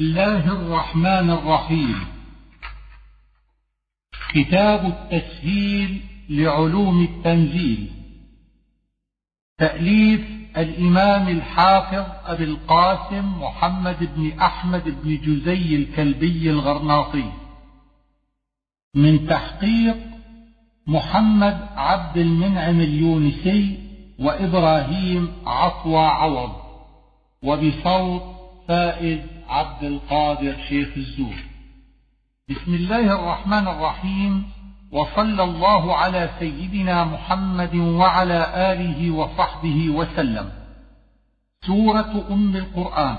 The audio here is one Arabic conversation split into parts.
الله الرحمن الرحيم كتاب التسهيل لعلوم التنزيل تأليف الإمام الحافظ أبي القاسم محمد بن أحمد بن جزي الكلبي الغرناطي من تحقيق محمد عبد المنعم اليونسي وإبراهيم عطوى عوض وبصوت فائز عبد القادر شيخ الزور. بسم الله الرحمن الرحيم. وصلى الله على سيدنا محمد وعلى آله وصحبه وسلم. سورة أم القرآن.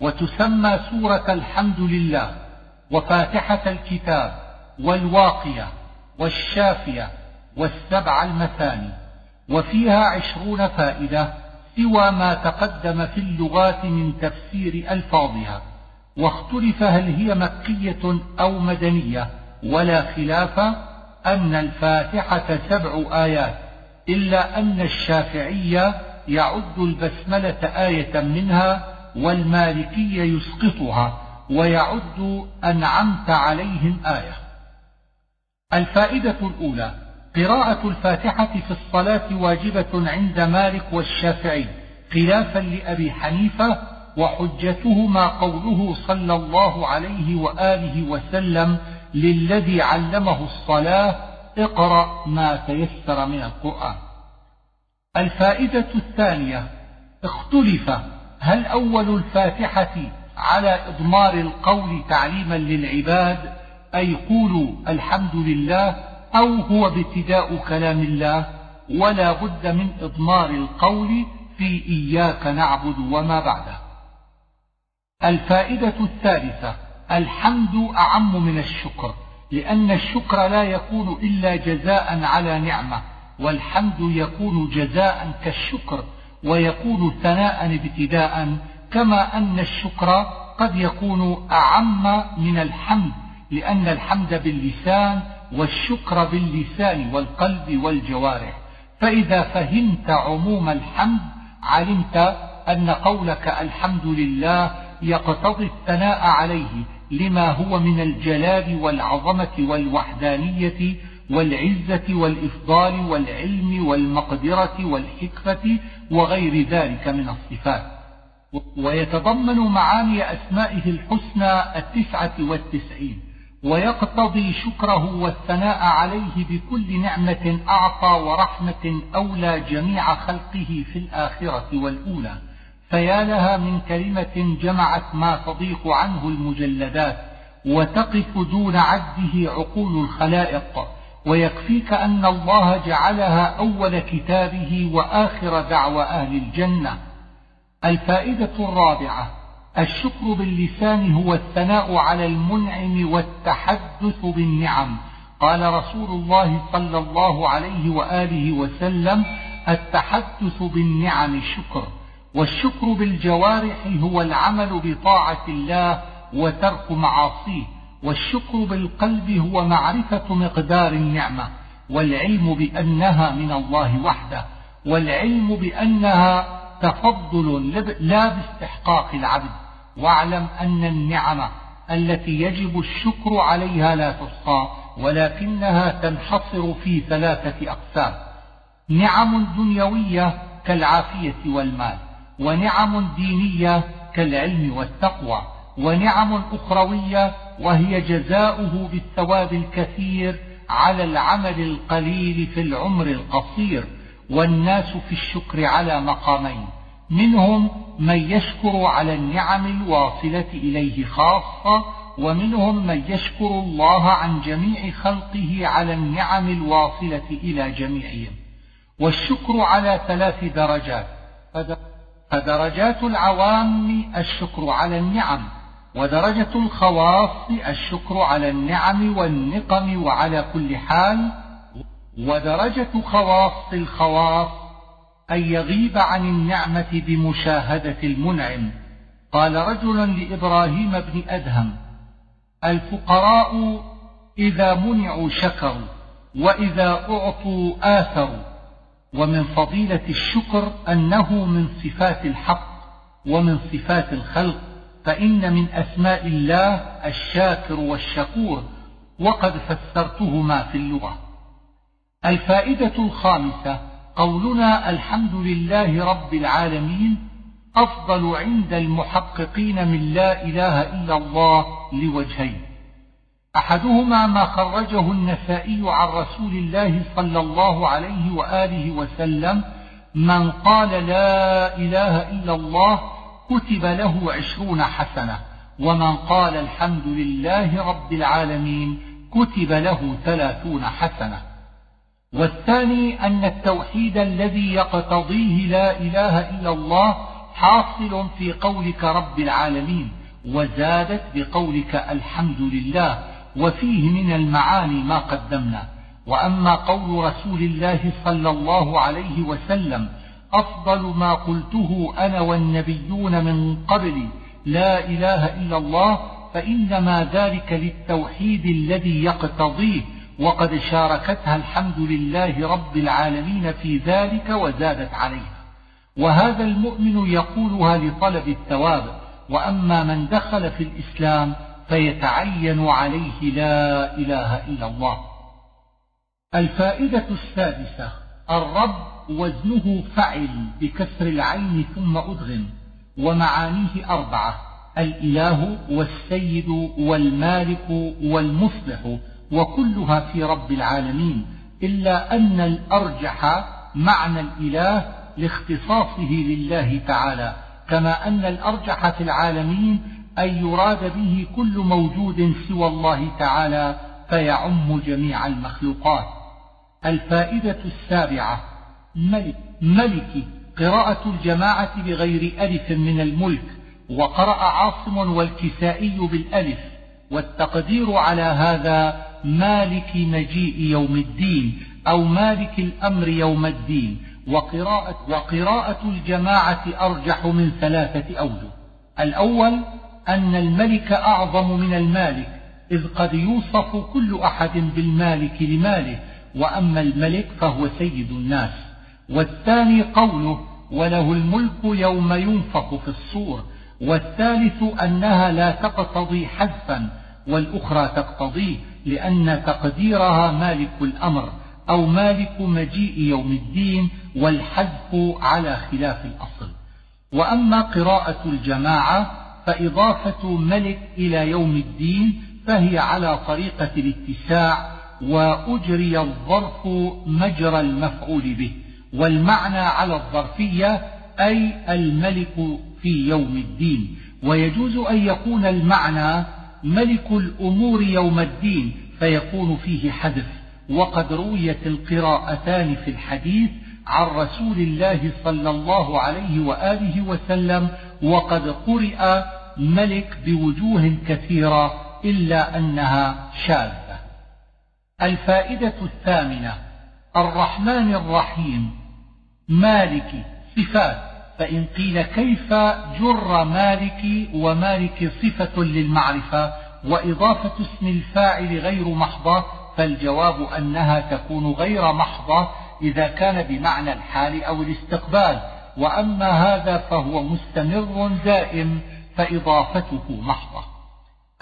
وتسمى سورة الحمد لله. وفاتحة الكتاب. والواقية. والشافية. والسبع المثاني. وفيها عشرون فائدة. سوى ما تقدم في اللغات من تفسير ألفاظها واختلف هل هي مكية أو مدنية ولا خلاف أن الفاتحة سبع آيات إلا أن الشافعية يعد البسملة آية منها والمالكي يسقطها ويعد أنعمت عليهم آية. الفائدة الأولى قراءة الفاتحة في الصلاة واجبة عند مالك والشافعي خلافا لأبي حنيفة وحجتهما قوله صلى الله عليه وآله وسلم للذي علمه الصلاة اقرأ ما تيسر من القرآن. الفائدة الثانية اختلف هل أول الفاتحة على إضمار القول تعليما للعباد أي قولوا الحمد لله أو هو ابتداء كلام الله ولا بد من إضمار القول في إياك نعبد وما بعده. الفائدة الثالثة الحمد أعم من الشكر لأن الشكر لا يكون إلا جزاء على نعمة والحمد يكون جزاء كالشكر ويكون ثناء ابتداء كما أن الشكر قد يكون أعم من الحمد لأن الحمد باللسان والشكر باللسان والقلب والجوارح. فإذا فهمت عموم الحمد علمت أن قولك الحمد لله يقتضي الثناء عليه لما هو من الجلال والعظمة والوحدانية والعزة والإفضال والعلم والمقدرة والحكمة وغير ذلك من الصفات. ويتضمن معاني أسمائه الحسنى التسعة والتسعين. ويقتضي شكره والثناء عليه بكل نعمة أعطى ورحمة أولى جميع خلقه في الآخرة والأولى. فيا لها من كلمة جمعت ما تضيق عنه المجلدات وتقف دون عده عقول الخلائق. ويكفيك أن الله جعلها أول كتابه وآخر دعوى أهل الجنة. الفائدة الرابعة الشكر باللسان هو الثناء على المنعم والتحدث بالنعم. قال رسول الله صلى الله عليه وآله وسلم التحدث بالنعم شكر والشكر بالجوارح هو العمل بطاعة الله وترك معاصيه والشكر بالقلب هو معرفة مقدار النعمة والعلم بأنها من الله وحده والعلم بأنها تفضل لا باستحقاق العبد. واعلم أن النعم التي يجب الشكر عليها لا تحصى ولكنها تنحصر في ثلاثة أقسام. نعم دنيوية كالعافية والمال ونعم دينية كالعلم والتقوى ونعم أخروية وهي جزاؤه بالثواب الكثير على العمل القليل في العمر القصير. والناس في الشكر على مقامين. منهم من يشكر على النعم الواصلة إليه خاصة ومنهم من يشكر الله عن جميع خلقه على النعم الواصلة إلى جميعهم. والشكر على ثلاث درجات. فدرجات العوام الشكر على النعم ودرجة الخواص الشكر على النعم والنقم وعلى كل حال ودرجة خواص الخواص أن يغيب عن النعمة بمشاهدة المنعم. قال رجل لإبراهيم بن أدهم الفقراء إذا منعوا شكروا وإذا أعطوا آثروا. ومن فضيلة الشكر أنه من صفات الحق ومن صفات الخلق فإن من أسماء الله الشاكر والشكور وقد فسرتهما في اللغة. الفائدة الخامسة قولنا الحمد لله رب العالمين أفضل عند المحققين من لا إله إلا الله لوجهين. أحدهما ما خرجه النسائي عن رسول الله صلى الله عليه وآله وسلم من قال لا إله إلا الله كتب له عشرون حسنة ومن قال الحمد لله رب العالمين كتب له ثلاثون حسنة. والثاني أن التوحيد الذي يقتضيه لا إله إلا الله حاصل في قولك رب العالمين وزادت بقولك الحمد لله وفيه من المعاني ما قدمنا. وأما قول رسول الله صلى الله عليه وسلم أفضل ما قلته أنا والنبيون من قبلي لا إله إلا الله فإنما ذلك للتوحيد الذي يقتضيه وقد شاركتها الحمد لله رب العالمين في ذلك وزادت عليها وهذا المؤمن يقولها لطلب الثواب وأما من دخل في الإسلام فيتعين عليه لا إله إلا الله. الفائدة السادسة الرب وزنه فعل بكسر العين ثم أدغم ومعانيه أربعة الإله والسيد والمالك والمصلح. وكلها في رب العالمين إلا أن الأرجح معنى الإله لاختصاصه لله تعالى كما أن الأرجح في العالمين أن يراد به كل موجود سوى الله تعالى فيعم جميع المخلوقات. الفائدة السابعة ملك ملك قراءة الجماعة بغير ألف من الملك وقرأ عاصم والكسائي بالألف والتقدير على هذا مالك مجيء يوم الدين أو مالك الأمر يوم الدين وقراءة, وقراءة الجماعة أرجح من ثلاثة أوجه. الأول أن الملك أعظم من المالك إذ قد يوصف كل أحد بالمالك لماله وأما الملك فهو سيد الناس. والثاني قوله وله الملك يوم ينفخ في الصور. والثالث أنها لا تقتضي حذفا والأخرى تقتضيه. لأن تقديرها مالك الأمر أو مالك مجيء يوم الدين والحذف على خلاف الأصل. وأما قراءة الجماعة فإضافة ملك إلى يوم الدين فهي على طريقة الاتساع وأجري الظرف مجرى المفعول به والمعنى على الظرفية أي الملك في يوم الدين. ويجوز أن يكون المعنى ملك الأمور يوم الدين فيكون فيه حذف. وقد رويت القراءتان في الحديث عن رسول الله صلى الله عليه وآله وسلم وقد قرئ ملك بوجوه كثيرة إلا أنها شاذة. الفائدة الثامنة الرحمن الرحيم. مالك صفات. فإن قيل كيف جر مالك ومالك صفة للمعرفة وإضافة اسم الفاعل غير محضة فالجواب أنها تكون غير محضة إذا كان بمعنى الحال أو الاستقبال وأما هذا فهو مستمر دائم فإضافته محضة.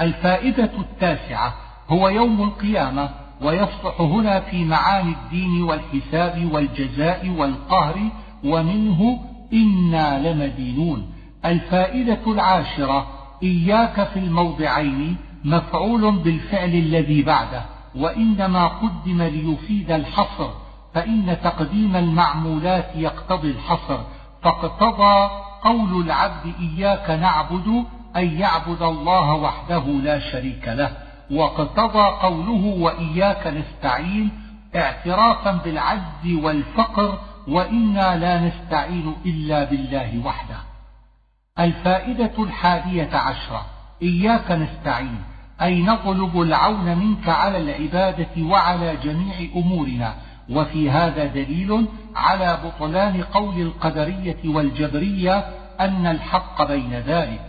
الفائدة التاسعة هو يوم القيامة ويصلح هنا في معاني الدين والحساب والجزاء والقهر ومنه إنا لمدينون الفائدة العاشرة إياك في الموضعين مفعول بالفعل الذي بعده وإنما قدم ليفيد الحصر فإن تقديم المعمولات يقتضي الحصر. فاقتضى قول العبد إياك نعبد أن يعبد الله وحده لا شريك له. واقتضى قوله وإياك نستعين اعترافا بالعجز والفقر وإنا لا نستعين إلا بالله وحده. الفائدة الحادية عشرة إياك نستعين أي نطلب العون منك على العبادة وعلى جميع أمورنا. وفي هذا دليل على بطلان قول القدرية والجبرية أن الحق بين ذلك.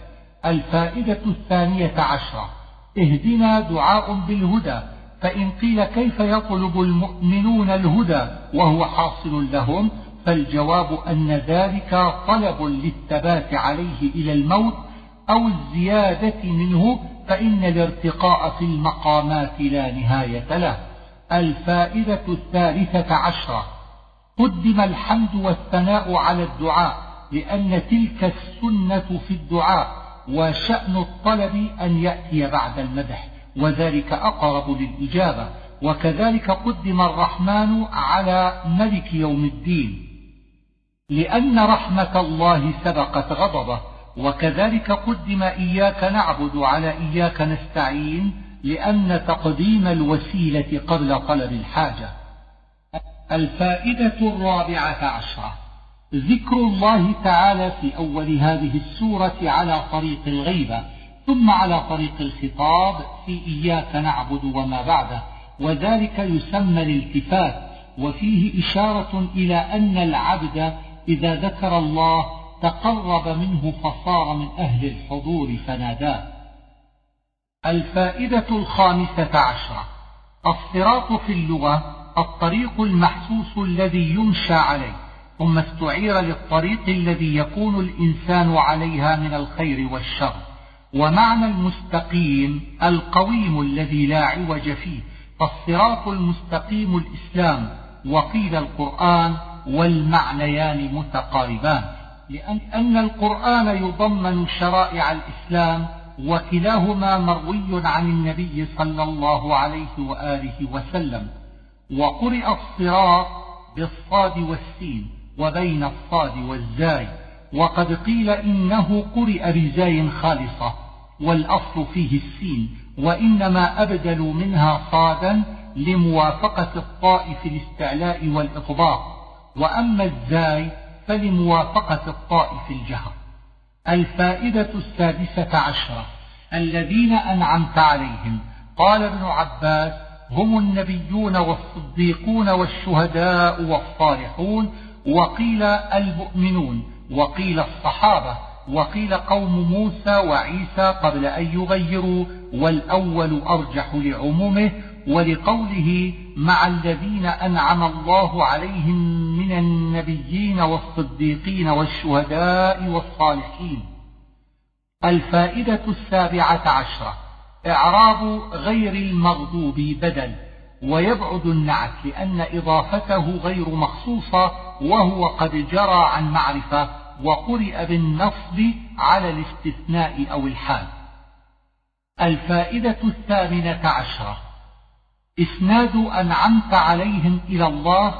الفائدة الثانية عشرة اهدنا دعاء بالهدى. فإن قيل كيف يطلب المؤمنون الهدى وهو حاصل لهم فالجواب أن ذلك طلب للثبات عليه إلى الموت أو الزيادة منه فإن الارتقاء في المقامات لا نهاية له. الفائدة الثالثة عشرة. قدم الحمد والثناء على الدعاء لأن تلك السنة في الدعاء وشأن الطلب أن يأتي بعد المدح. وذلك أقرب للإجابة وكذلك قدم الرحمن على ملك يوم الدين. لأن رحمة الله سبقت غضبه وكذلك قدم إياك نعبد على إياك نستعين لأن تقديم الوسيلة قبل طلب الحاجة. الفائدة الرابعة عشرة. ذكر الله تعالى في أول هذه السورة على طريق الغيبة. ثم على طريق الخطاب في إياك نعبد وما بعده. وذلك يسمى الالتفات وفيه إشارة إلى أن العبد إذا ذكر الله تقرب منه فصار من أهل الحضور فناداه. الفائدة الخامسة عشرة. الصراط في اللغة الطريق المحسوس الذي يمشى عليه ثم استعير للطريق الذي يكون الإنسان عليها من الخير والشر. ومعنى المستقيم القويم الذي لا عوج فيه فالصراط المستقيم الإسلام وقيل القرآن والمعنيان متقاربان لأن القرآن يضمن شرائع الإسلام وكلاهما مروي عن النبي صلى الله عليه وآله وسلم وقرئ الصراط بالصاد والسين وبين الصاد والزاي. وقد قيل إنه قرئ بزاي خالصة والأصل فيه السين وإنما أبدلوا منها صادا لموافقة الطاء في الاستعلاء والإطباق. وأما الزاي فلموافقة الطاء في الجهر. الفائدة السادسة عشرة. الذين أنعمت عليهم. قال ابن عباس هم النبيون والصديقون والشهداء والصالحون وقيل المؤمنون. وقيل الصحابة وقيل قوم موسى وعيسى قبل أن يغيروا والأول أرجح لعمومه ولقوله مع الذين أنعم الله عليهم من النبيين والصديقين والشهداء والصالحين الفائدة السابعة عشرة إعراب غير المغضوب بدل. ويبعد النعت لأن إضافته غير مخصوصة وهو قد جرى عن معرفة وقرئ بالنصب على الاستثناء أو الحال. الفائدة الثامنة عشرة. إسناد أنعمت عليهم إلى الله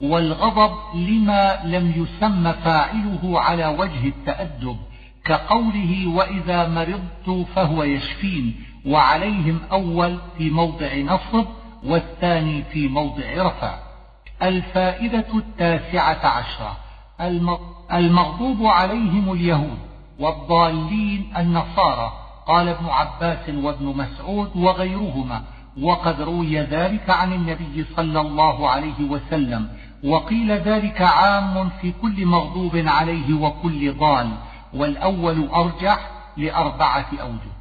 والغضب لما لم يسم فاعله على وجه التأدب كقوله وإذا مرضت فهو يشفين وعليهم أول في موضع نصب والثاني في موضع رفع. الفائدة التاسعة عشرة. المغضوب عليهم اليهود والضالين النصارى. قال ابن عباس وابن مسعود وغيرهما. وقد روي ذلك عن النبي صلى الله عليه وسلم. وقيل ذلك عام في كل مغضوب عليه وكل ضال. والأول أرجح لأربعة أوجه.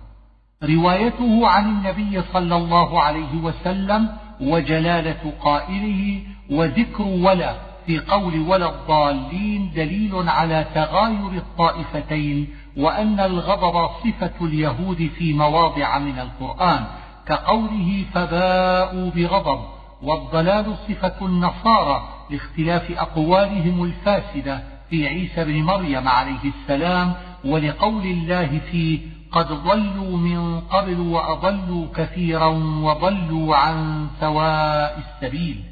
روايته عن النبي صلى الله عليه وسلم وجلالة قائله وذكر ولا في قول ولا الضالين دليل على تغاير الطائفتين وأن الغضب صفة اليهود في مواضع من القرآن كقوله فباءوا بغضب والضلال صفة النصارى لاختلاف أقوالهم الفاسدة في عيسى بن مريم عليه السلام ولقول الله فيه قد ضلوا من قبل وأضلوا كثيرا وضلوا عن سواء السبيل.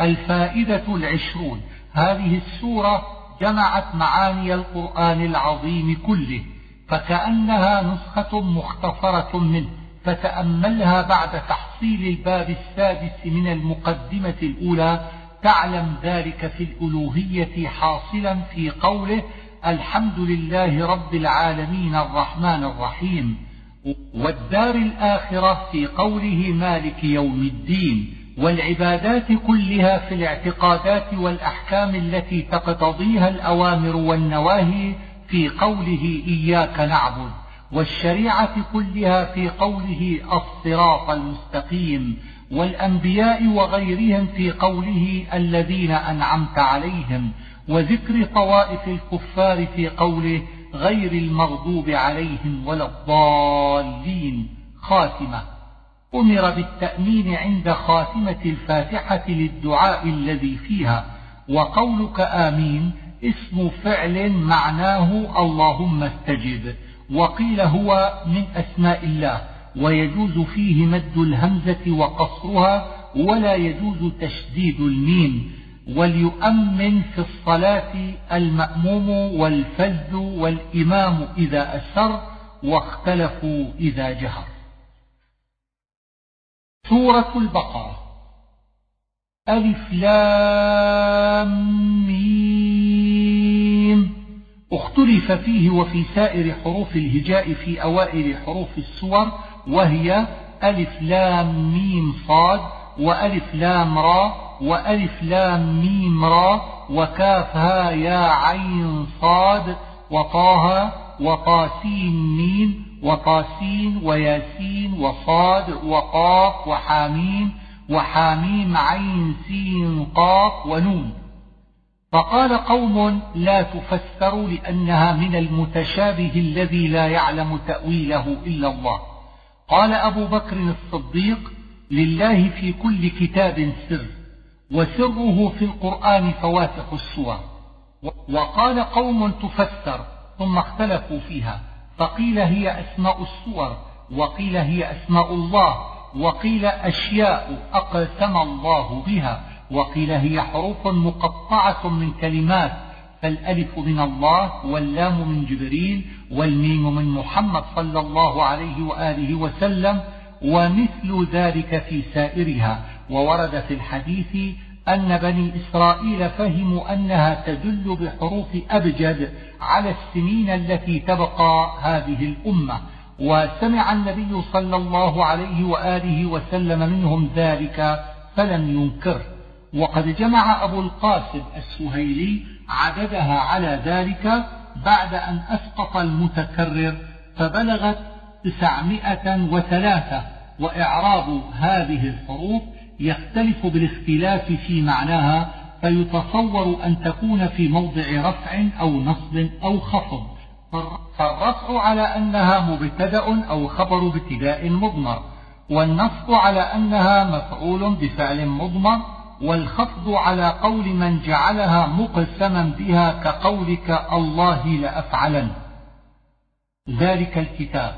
الفائدة العشرون. هذه السورة جمعت معاني القرآن العظيم كله فكأنها نسخة مختصرة منه فتأملها بعد تحصيل الباب السادس من المقدمة الأولى تعلم ذلك في الألوهية حاصلا في قوله الحمد لله رب العالمين الرحمن الرحيم والدار الآخرة في قوله مالك يوم الدين والعبادات كلها في الاعتقادات والأحكام التي تقتضيها الأوامر والنواهي في قوله إياك نعبد والشريعة كلها في قوله الصراط المستقيم والأنبياء وغيرهم في قوله الذين أنعمت عليهم. وذكر طوائف الكفار في قوله غير المغضوب عليهم ولا الضالين. خاتمة. أمر بالتأمين عند خاتمة الفاتحة للدعاء الذي فيها. وقولك آمين اسم فعل معناه اللهم استجب. وقيل هو من أسماء الله. ويجوز فيه مد الهمزة وقصرها ولا يجوز تشديد الميم. وليؤمن في الصلاة المأموم والفز والإمام إذا أسر واختلفوا إذا جهر. سورة البقرة. ألف لام ميم. اختلف فيه وفي سائر حروف الهجاء في أوائل حروف السور وهي ألف لام ميم صاد وألف لام را وألف لام ميم را وكافها يا عين صاد وطاها وطاسين ميم وطاسين وياسين وصاد وقاف وحاميم وحاميم عين سين قاف ونون. فقال قوم لا تفسر لأنها من المتشابه الذي لا يعلم تأويله إلا الله. قال أبو بكر الصديق لله في كل كتاب سر. وسره في القرآن فواتح السور. وقال قوم تفسر ثم اختلفوا فيها. فقيل هي أسماء السور وقيل هي أسماء الله وقيل أشياء أقسم الله بها وقيل هي حروف مقطعة من كلمات فالألف من الله واللام من جبريل والميم من محمد صلى الله عليه وآله وسلم ومثل ذلك في سائرها. وورد في الحديث أن بني إسرائيل فهموا أنها تدل بحروف أبجد على السنين التي تبقى هذه الأمة وسمع النبي صلى الله عليه وآله وسلم منهم ذلك فلم ينكره وقد جمع أبو القاسم السهيلي عددها على ذلك بعد أن أسقط المتكرر فبلغت تسعمائة وثلاثة وإعراب هذه الحروف يختلف بالاختلاف في معناها فيتصور أن تكون في موضع رفع أو نصب أو خفض. فالرفع على أنها مبتدأ أو خبر ابتداء مضمر والنصب على أنها مفعول بفعل مضمر والخفض على قول من جعلها مقسما بها كقولك الله لأفعلن ذلك الكتاب.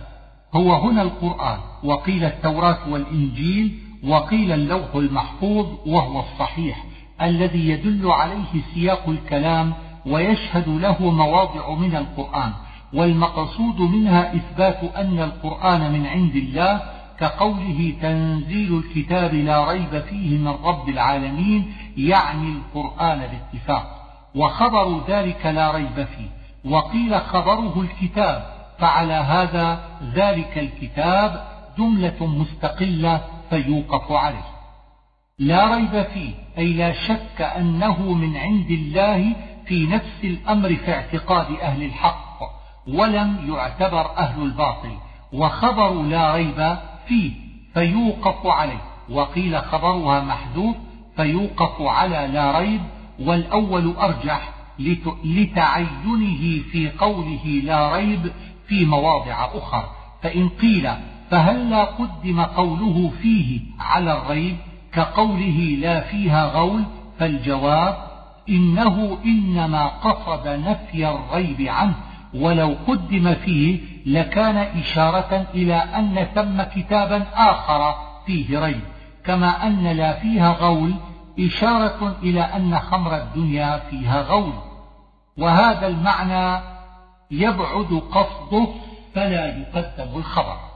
هو هنا القرآن وقيل التوراة والإنجيل وقيل اللوح المحفوظ وهو الصحيح الذي يدل عليه سياق الكلام ويشهد له مواضع من القرآن والمقصود منها إثبات أن القرآن من عند الله كقوله تنزيل الكتاب لا ريب فيه من رب العالمين يعني القرآن باتفاق. وخبر ذلك لا ريب فيه. وقيل خبره الكتاب فعلى هذا ذلك الكتاب جملة مستقلة فيوقف عليه. لا ريب فيه أي لا شك أنه من عند الله في نفس الأمر في اعتقاد أهل الحق ولم يعتبر أهل الباطل. وخبر لا ريب فيه فيوقف عليه. وقيل خبرها محذوف فيوقف على لا ريب. والأول أرجح لتعينه في قوله لا ريب في مواضع أخرى فإن قيل فهلا قدم قوله فيه على الريب كقوله لا فيها غول؟ فالجواب إنه إنما قصد نفي الريب عنه ولو قدم فيه لكان إشارة إلى أن ثم كتابا آخر فيه ريب. كما أن لا فيها غول إشارة إلى أن خمر الدنيا فيها غول. وهذا المعنى يبعد قصده فلا يقدم الخبر.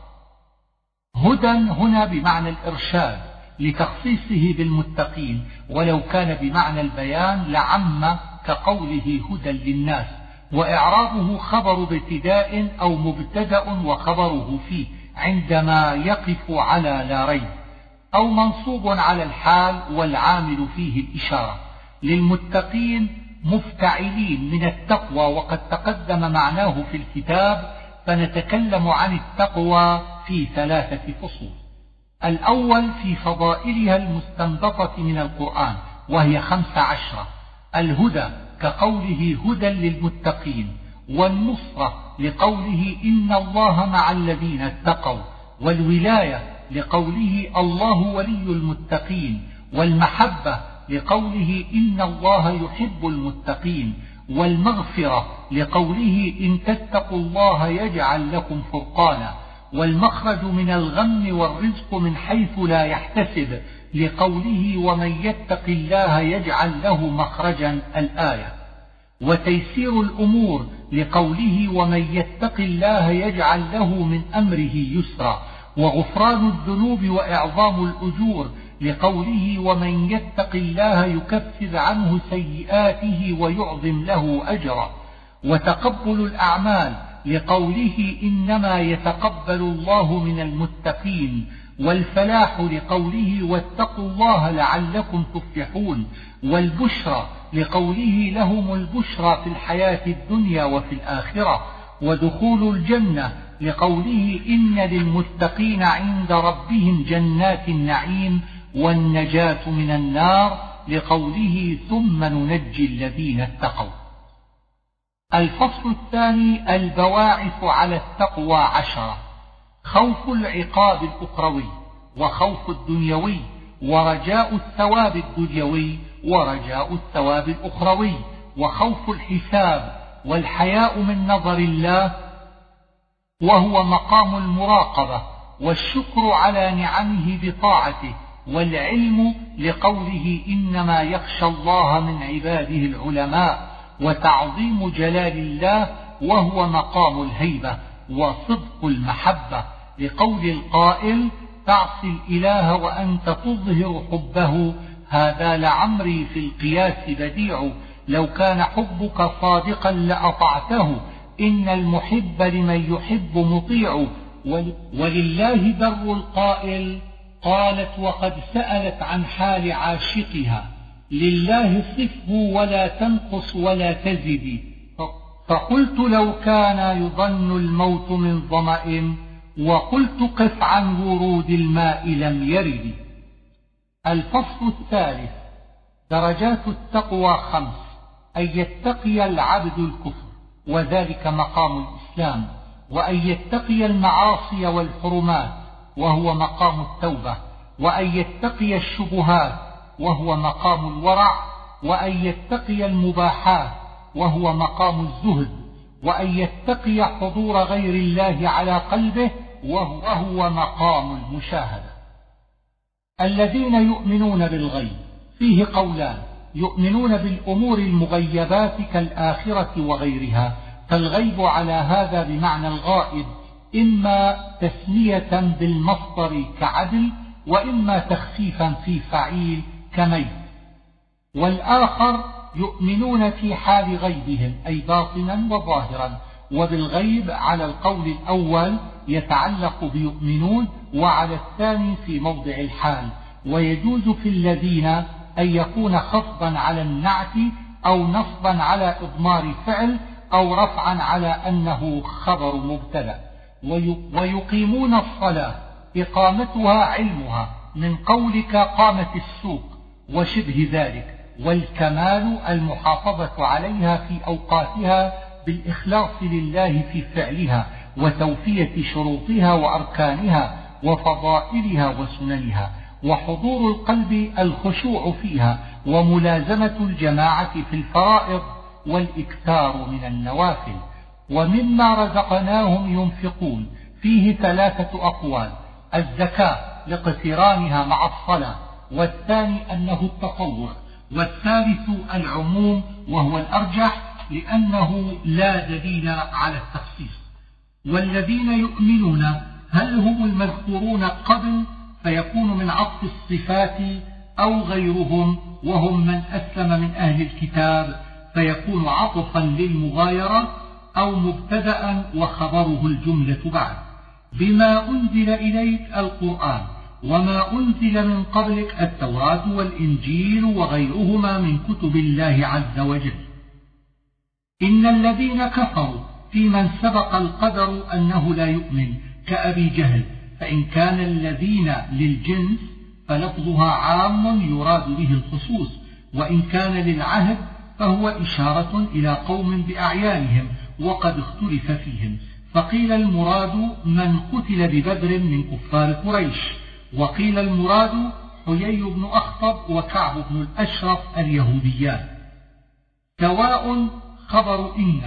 هدى هنا بمعنى الإرشاد لتخصيصه بالمتقين ولو كان بمعنى البيان لعم كقوله هدى للناس وإعرابه خبر ابتداء أو مبتدأ وخبره فيه عندما يقف على لا ريب أو منصوب على الحال والعامل فيه الإشارة. للمتقين مفتعلين من التقوى وقد تقدم معناه في الكتاب فنتكلم عن التقوى في ثلاثة فصول. الأول في فضائلها المستنبطة من القرآن وهي خمس عشرة. الهدى كقوله هدى للمتقين والنصرة لقوله إن الله مع الذين اتقوا والولاية لقوله الله ولي المتقين والمحبة لقوله إن الله يحب المتقين والمغفرة لقوله إن تتقوا الله يجعل لكم فرقانا. والمخرج من الغم والرزق من حيث لا يحتسب لقوله ومن يتق الله يجعل له مخرجا الآية. وتيسير الأمور لقوله ومن يتق الله يجعل له من أمره يسرا. وغفران الذنوب وإعظام الأجور لقوله ومن يتق الله يكفر عنه سيئاته ويعظم له أجرا. وتقبل الأعمال لقوله إنما يتقبل الله من المتقين. والفلاح لقوله واتقوا الله لعلكم تفلحون. والبشرى لقوله لهم البشرى في الحياة الدنيا وفي الآخرة. ودخول الجنة لقوله إن للمتقين عند ربهم جنات النعيم. والنجاة من النار لقوله ثم ننجي الذين اتقوا. الفصل الثاني البواعث على التقوى عشرة. خوف العقاب الأخروي وخوف الدنيوي ورجاء الثواب الدنيوي ورجاء الثواب الأخروي وخوف الحساب والحياء من نظر الله وهو مقام المراقبة والشكر على نعمه بطاعته والعلم لقوله إنما يخشى الله من عباده العلماء وتعظيم جلال الله وهو مقام الهيبة وصدق المحبة لقول القائل تعصي الإله وأنت تظهر حبه هذا لعمري في القياس بديع. لو كان حبك صادقا لأطعته إن المحب لمن يحب مطيع. ولله بر القائل قالت وقد سألت عن حال عاشقها. لله صفه ولا تنقص ولا تزدي فقلت لو كان يظن الموت من ظمأ وقلت قف عن ورود الماء لم يرد. الفصل الثالث درجات التقوى خمس أن يتقي العبد الكفر وذلك مقام الإسلام وأن يتقي المعاصي والحرمات وهو مقام التوبة وأن يتقي الشبهات وهو مقام الورع وأن يتقي المباحات وهو مقام الزهد وأن يتقي حضور غير الله على قلبه وهو مقام المشاهدة. الذين يؤمنون بالغيب فيه قولان يؤمنون بالأمور المغيبات كالآخرة وغيرها فالغيب على هذا بمعنى الغائب إما تسمية بالمصدر كعدل وإما تخفيفا في فعيل كميت والآخر يؤمنون في حال غيبهم أي باطنا وظاهرا. وبالغيب على القول الأول يتعلق بيؤمنون وعلى الثاني في موضع الحال. ويجوز في الذين أن يكون خفضا على النعت أو نصبا على إضمار فعل أو رفعا على أنه خبر مبتدأ. ويقيمون الصلاة إقامتها علمها من قولك قامت السوق وشبه ذلك والكمال المحافظة عليها في أوقاتها بالإخلاص لله في فعلها وتوفية شروطها وأركانها وفضائلها وسننها وحضور القلب الخشوع فيها وملازمة الجماعة في الفرائض والإكثار من النوافل. ومما رزقناهم ينفقون. فيه ثلاثة أقوال. الزكاة لاقترانها مع الصلاة. والثاني أنه التطوع. والثالث العموم وهو الأرجح لأنه لا دليل على التخصيص. والذين يؤمنون هل هم المذكورون قبل فيكون من عطف الصفات أو غيرهم وهم من أسلم من أهل الكتاب فيكون عطفا للمغايرة أو مبتدأ وخبره الجملة بعد. بما أنزل إليك القرآن وما أنزل من قبلك التوراة والإنجيل وغيرهما من كتب الله عز وجل. إن الذين كفروا في من سبق القدر أنه لا يؤمن كأبي جهل فإن كان الذين للجنس فلفظها عام يراد به الخصوص وإن كان للعهد فهو إشارة إلى قوم بأعيانهم وقد اختلف فيهم. فقيل المراد من قتل ببدر من كفار قريش. وقيل المراد حيي بن أخطب وكعب بن الأشرف اليهوديان. سواء خبر إن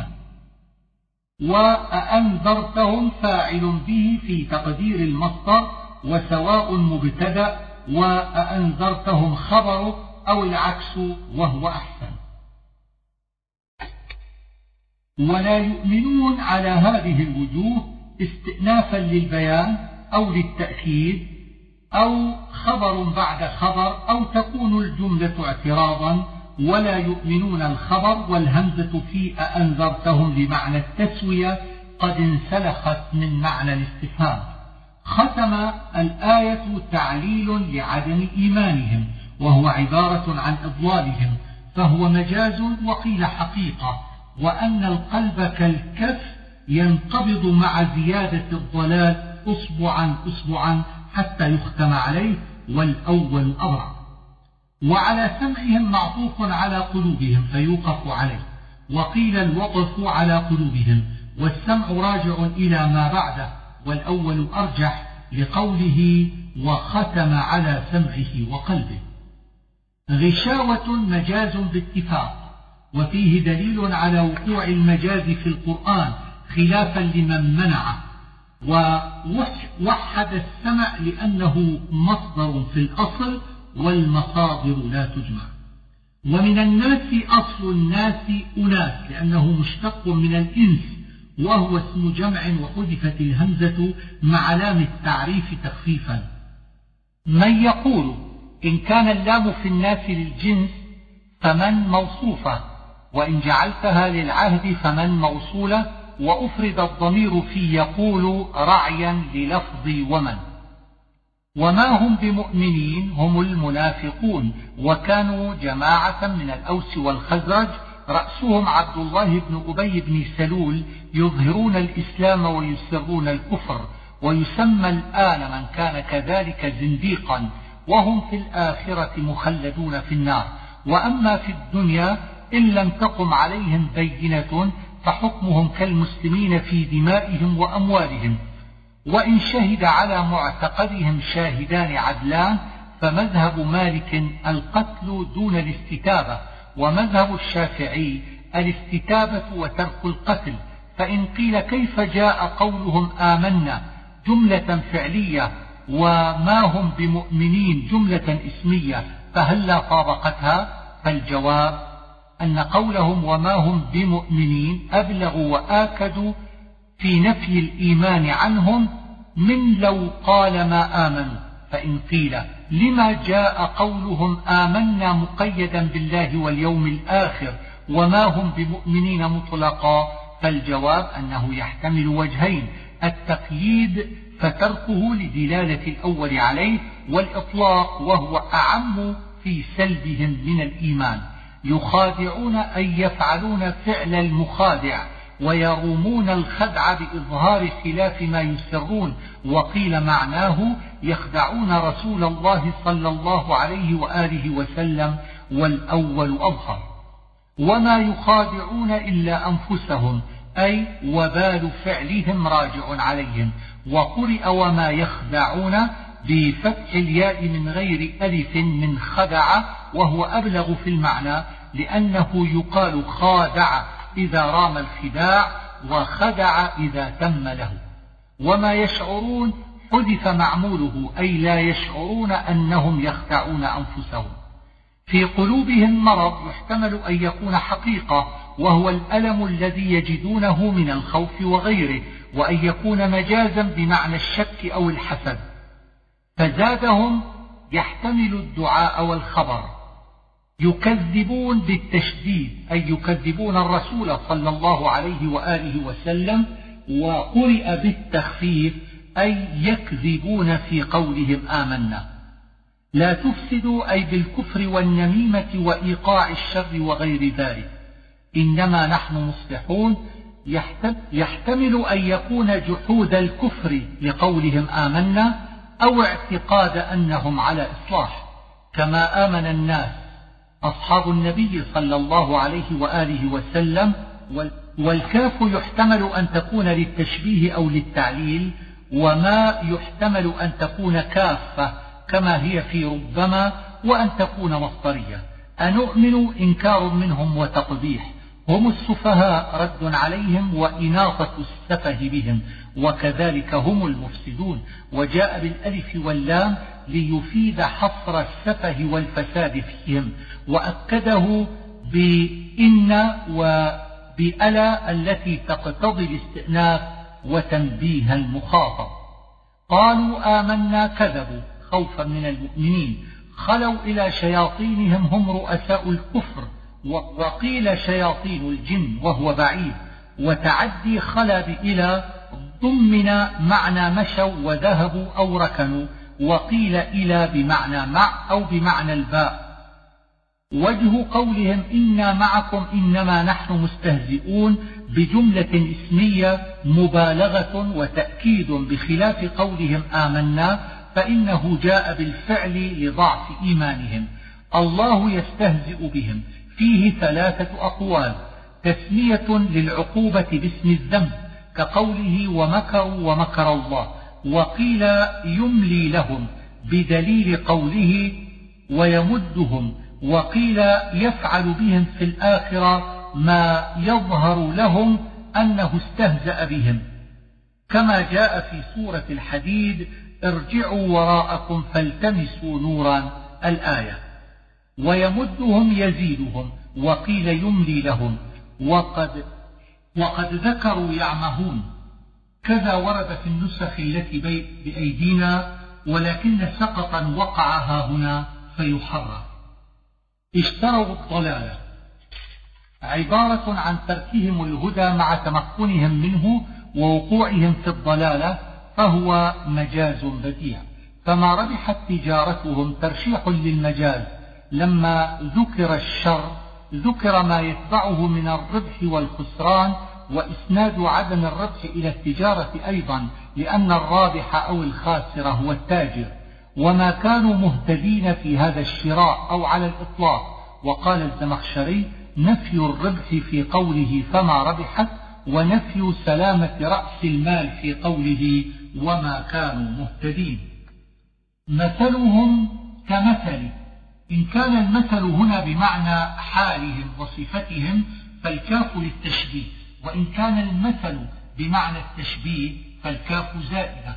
وأنذرتهم فاعل به في تقدير المصدر وسواء مبتدأ وأنذرتهم خبر أو العكس وهو أحسن. ولا يؤمنون على هذه الوجوه استئنافا للبيان أو للتأكيد أو خبر بعد خبر أو تكون الجملة اعتراضا ولا يؤمنون الخبر والهمزة في أأنذرتهم لمعنى التسوية قد انسلخت من معنى الاستفهام. ختم الآية تعليل لعدم إيمانهم وهو عبارة عن إضلالهم فهو مجاز وقيل حقيقة. وأن القلب كالكف ينقبض مع زيادة الضلال أصبعا أصبعا حتى يختم عليه والأول أضرع وعلى سمعهم معطوف على قلوبهم فيوقف عليه. وقيل الوقف على قلوبهم والسمع راجع إلى ما بعده والأول أرجح لقوله وختم على سمعه وقلبه. غشاوة مجاز باتفاق وفيه دليل على وقوع المجاز في القرآن خلافا لمن منعه ووحد السمع لأنه مصدر في الأصل والمصادر لا تجمع. ومن الناس أصل الناس أناس لأنه مشتق من الإنس وهو اسم جمع وحذفت الهمزة مع علام التعريف تخفيفا. من يقول إن كان اللام في الناس للجنس فمن موصوفة؟ وإن جعلتها للعهد فمن موصولة وأفرد الضمير في يقول رعيا للفظ ومن. وما هم بمؤمنين؟ هم المنافقون. وكانوا جماعة من الأوس والخزرج رأسهم عبد الله بن أبي بن سلول يظهرون الإسلام ويسرون الكفر. ويسمى الآن من كان كذلك زنديقا. وهم في الآخرة مخلدون في النار. وأما في الدنيا إن لم تقم عليهم بينة فحكمهم كالمسلمين في دمائهم وأموالهم. وإن شهد على معتقدهم شاهدان عدلان فمذهب مالك القتل دون الاستتابة ومذهب الشافعي الاستتابة وترك القتل. فإن قيل كيف جاء قولهم آمنا جملة فعلية وما هم بمؤمنين جملة اسمية فهلا طابقتها؟ فالجواب أن قولهم وما هم بمؤمنين أبلغ وآكد في نفي الإيمان عنهم من لو قال ما آمنوا. فإن قيل لما جاء قولهم آمنا مقيدا بالله واليوم الآخر وما هم بمؤمنين مطلقا فالجواب أنه يحتمل وجهين التقييد فتركه لدلالة الأول عليه والإطلاق وهو أعم في سلبهم من الإيمان. يخادعون أي يفعلون فعل المخادع ويرومون الخدع بإظهار خلاف ما يسرون. وقيل معناه يخدعون رسول الله صلى الله عليه وآله وسلم والأول أظهر. وما يخادعون إلا أنفسهم أي وبال فعلهم راجع عليهم. وقرئ وما يخدعون بفتح الياء من غير ألف من خدع وهو أبلغ في المعنى لأنه يقال خادع إذا رام الخداع وخدع إذا تم له. وما يشعرون حذف معموله أي لا يشعرون أنهم يخدعون أنفسهم. في قلوبهم مرض يحتمل أن يكون حقيقة وهو الألم الذي يجدونه من الخوف وغيره وأن يكون مجازا بمعنى الشك أو الحسد. فزادهم يحتمل الدعاء والخبر. يكذبون بالتشديد أي يكذبون الرسول صلى الله عليه وآله وسلم وقرئ بالتخفيف أي يكذبون في قولهم آمنا. لا تفسدوا أي بالكفر والنميمة وإيقاع الشر وغير ذلك. إنما نحن مصلحون يحتمل أن يكون جحود الكفر لقولهم آمنا أو اعتقاد أنهم على إصلاح. كما آمن الناس أصحاب النبي صلى الله عليه وآله وسلم والكاف يحتمل أن تكون للتشبيه أو للتعليل وما يحتمل أن تكون كافة كما هي في ربما وأن تكون مصدرية. أنؤمن إنكار منهم وتقبيح. هم السفهاء رد عليهم وإناطة السفه بهم وكذلك هم المفسدون. وجاء بالألف واللام ليفيد حصر السفه والفساد فيهم وأكده بإن وبألا التي تقتضي الاستئناف وتنبيه المخاطب. قالوا آمنا كذبوا خوفا من المؤمنين خلوا إلى شياطينهم هم رؤساء الكفر وقيل شياطين الجن وهو بعيد وتعدي خلا بإلى ضمن معنى مشوا وذهبوا أو ركنوا. وقيل إلى بمعنى مع أو بمعنى الباء. وجه قولهم إنا معكم إنما نحن مستهزئون بجملة اسمية مبالغة وتأكيد بخلاف قولهم آمنا فإنه جاء بالفعل لضعف إيمانهم. الله يستهزئ بهم. فيه ثلاثة أقوال. تسمية للعقوبة باسم الذنب كقوله ومكروا ومكر الله. وقيل يملي لهم بدليل قوله ويمدهم وقيل يفعل بهم في الآخرة ما يظهر لهم أنه استهزأ بهم. كما جاء في سورة الحديد ارجعوا وراءكم فالتمسوا نورا الآية. ويمدهم يزيدهم وقيل يملي لهم. وقد وقد ذكروا يعمهون. كذا ورد في النسخ التي بأيدينا ولكن سقطا وقع ها هنا فيحرر. اشتروا الضلالة. عبارة عن تركهم الهدى مع تمكنهم منه ووقوعهم في الضلالة فهو مجاز بديع. فما ربحت تجارتهم ترشيح للمجاز لما ذكر الشر ذكر ما يتبعه من الربح والخسران وإسناد عدم الربح إلى التجارة أيضا لأن الرابح أو الخاسر هو التاجر. وما كانوا مهتدين في هذا الشراء أو على الإطلاق. وقال الزمخشري نفي الربح في قوله فما ربحت ونفي سلامة رأس المال في قوله وما كانوا مهتدين. مثلهم كمثل إن كان المثل هنا بمعنى حالهم وصفتهم فالكاف للتشبيه. وإن كان المثل بمعنى التشبيه فالكاف زائدة.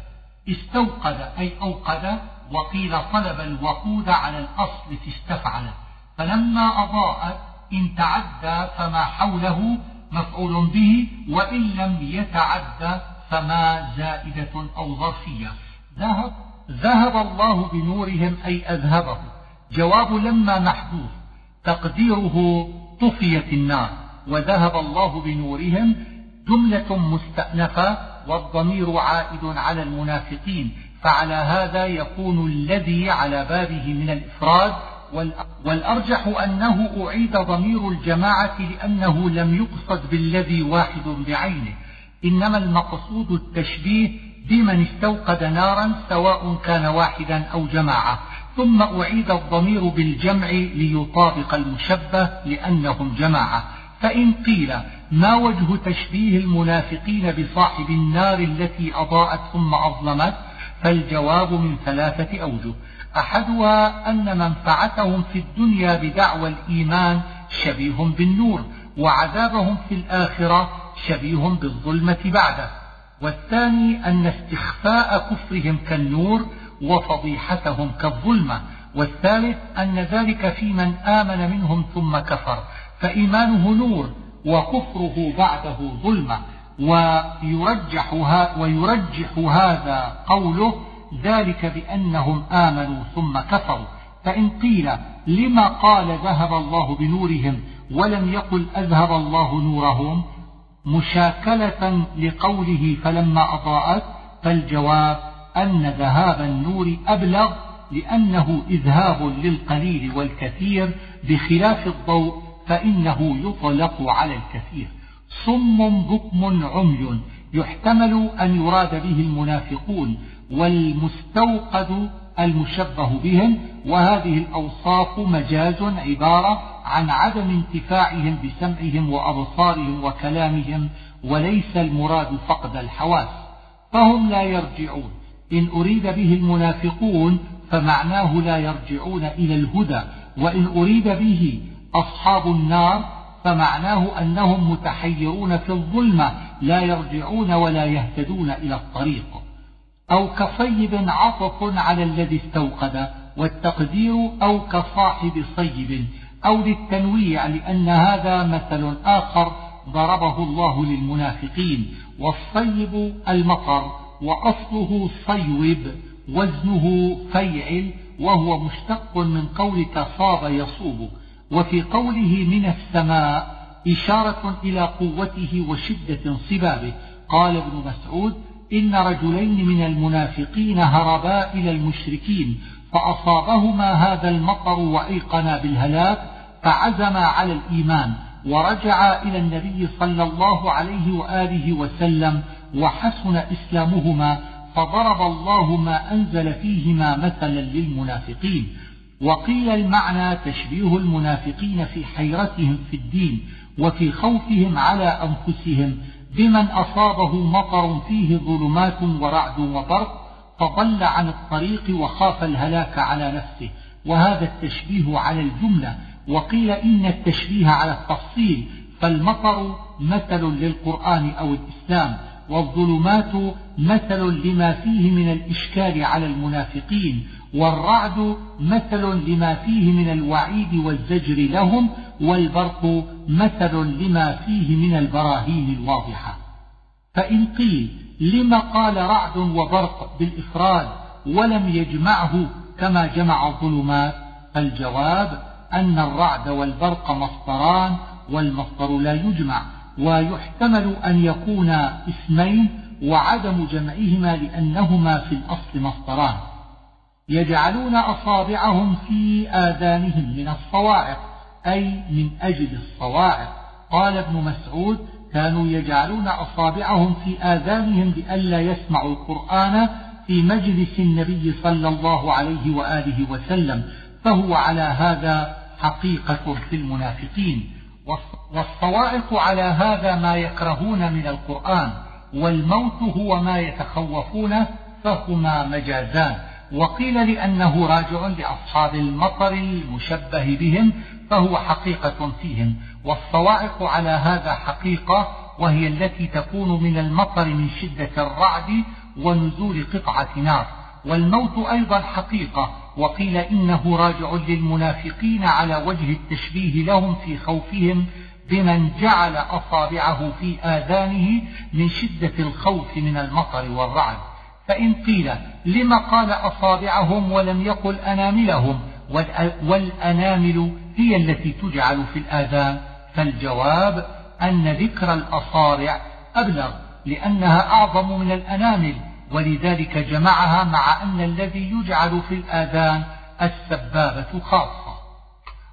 استوقد أي أوقد وقيل طلب الوقود على الأصل في استفعل. فلما أضاءت إن تعدى فما حوله مفعول به وإن لم يتعدى فما زائدة أو ظرفية. ذهب ذهب الله بنورهم أي أذهبه. جواب لما محذوف. تقديره طفيت النار. وذهب الله بنورهم جملة مستأنفة والضمير عائد على المنافقين فعلى هذا يكون الذي على بابه من الإفراد والأرجح أنه أعيد ضمير الجماعة لأنه لم يقصد بالذي واحد بعينه. إنما المقصود التشبيه بمن استوقد نارا سواء كان واحدا أو جماعة. ثم أعيد الضمير بالجمع ليطابق المشبه لأنهم جماعة. فإن قيل ما وجه تشبيه المنافقين بصاحب النار التي أضاءت ثم أظلمت؟ فالجواب من ثلاثة أوجه. أحدها أن منفعتهم في الدنيا بدعوى الإيمان شبيه بالنور وعذابهم في الآخرة شبيه بالظلمة بعده. والثاني أن استخفاء كفرهم كالنور وفضيحتهم كالظلمة. والثالث أن ذلك في من آمن منهم ثم كفر. فإيمانه نور وكفره بعده ظلمة ويرجح, ويرجح هذا قوله ذلك بأنهم آمنوا ثم كفروا. فإن قيل لما قال ذهب الله بنورهم ولم يقل أذهب الله نورهم مشاكلة لقوله فلما أضاءت فالجواب أن ذهاب النور أبلغ لأنه إذهاب للقليل والكثير بخلاف الضوء فإنه يطلق على الكثير. صم بكم عمي. يحتمل أن يراد به المنافقون والمستوقد المشبه بهم. وهذه الأوصاف مجاز عبارة عن عدم انتفاعهم بسمعهم وأبصارهم وكلامهم وليس المراد فقد الحواس. فهم لا يرجعون. إن أريد به المنافقون فمعناه لا يرجعون إلى الهدى وإن أريد به أصحاب النار فمعناه أنهم متحيرون في الظلمة لا يرجعون ولا يهتدون إلى الطريق. أو كصيب عطف على الذي استوقد والتقدير أو كصاحب صيب أو للتنويع لأن هذا مثل آخر ضربه الله للمنافقين. والصيب المطر وأصله صيوب وزنه فيعل وهو مشتق من قولك صاب يصوب وفي قوله من السماء إشارة إلى قوته وشدة صبابه قال ابن مسعود إن رجلين من المنافقين هربا إلى المشركين فأصابهما هذا المطر وأيقنا بالهلاك فعزما على الإيمان ورجعا إلى النبي صلى الله عليه وآله وسلم وحسن إسلامهما فضرب الله ما أنزل فيهما مثلا للمنافقين. وقيل المعنى تشبيه المنافقين في حيرتهم في الدين وفي خوفهم على أنفسهم بمن أصابه مطر فيه ظلمات ورعد وبرق فضل عن الطريق وخاف الهلاك على نفسه. وهذا التشبيه على الجملة. وقيل إن التشبيه على التفصيل فالمطر مثل للقرآن أو الإسلام والظلمات مثل لما فيه من الإشكال على المنافقين. والرعد مثل لما فيه من الوعيد والزجر لهم والبرق مثل لما فيه من البراهين الواضحة. فإن قيل لم قال رعد وبرق بالإفراد ولم يجمعه كما جمع الظلمات فالجواب أن الرعد والبرق مصدران والمصدر لا يجمع ويحتمل أن يكونا اسمين وعدم جمعهما لأنهما في الأصل مصدران. يجعلون أصابعهم في آذانهم من الصواعق أي من أجل الصواعق. قال ابن مسعود كانوا يجعلون أصابعهم في آذانهم لئلا يسمعوا القرآن في مجلس النبي صلى الله عليه وآله وسلم فهو على هذا حقيقة في المنافقين. والصواعق على هذا ما يكرهون من القرآن والموت هو ما يتخوفونه فهما مجازان. وقيل لأنه راجع لأصحاب المطر المشبه بهم فهو حقيقة فيهم. والصواعق على هذا حقيقة وهي التي تكون من المطر من شدة الرعد ونزول قطعة نار. والموت أيضا حقيقة وقيل إنه راجع للمنافقين على وجه التشبيه لهم في خوفهم بمن جعل أصابعه في آذانه من شدة الخوف من المطر والرعد. فإن قيل لم قال أصابعهم ولم يقل أناملهم والأنامل هي التي تجعل في الآذان فالجواب أن ذكر الأصابع أبلغ لأنها أعظم من الأنامل ولذلك جمعها مع أن الذي يجعل في الآذان السبابة خاصة.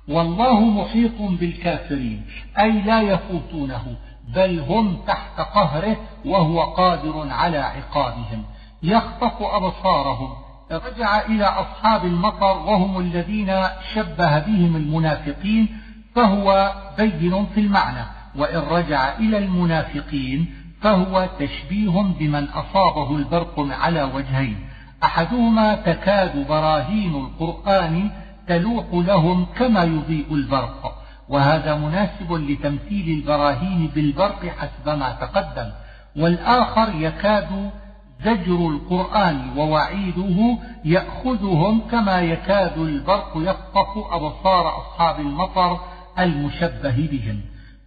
والله محيط بالكافرين أي لا يفوتونه بل هم تحت قهره وهو قادر على عقابهم. يخطف أبصارهم. رجع إلى أصحاب المطر وهم الذين شبه بهم المنافقين فهو بين في المعنى. وإن رجع إلى المنافقين فهو تشبيه بمن أصابه البرق على وجهين. أحدهما تكاد براهين القرآن تلوح لهم كما يضيء البرق. وهذا مناسب لتمثيل البراهين بالبرق حسب ما تقدم. والآخر يكاد زجر القرآن ووعيده يأخذهم كما يكاد البرق يخطف أبصار أصحاب المطر المشبه بهم.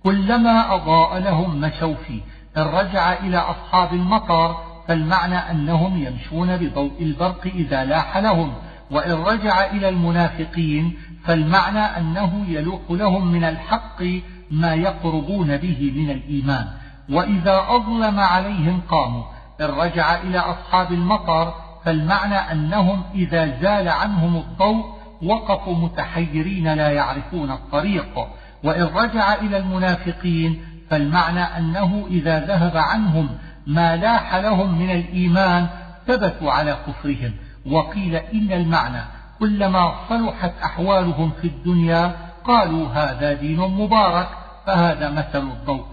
كلما أضاء لهم مشوا فيه. إن رجع إلى أصحاب المطر فالمعنى أنهم يمشون بضوء البرق إذا لاح لهم. وإن رجع إلى المنافقين فالمعنى أنه يلوح لهم من الحق ما يقربون به من الإيمان. وإذا أظلم عليهم قاموا. إن رجع إلى أصحاب المطر فالمعنى أنهم إذا زال عنهم الضوء وقفوا متحيرين لا يعرفون الطريق. وإن رجع إلى المنافقين فالمعنى أنه إذا ذهب عنهم ما لاح لهم من الإيمان ثبتوا على كفرهم. وقيل إن المعنى كلما صلحت أحوالهم في الدنيا قالوا هذا دين مبارك فهذا مثل الضوء.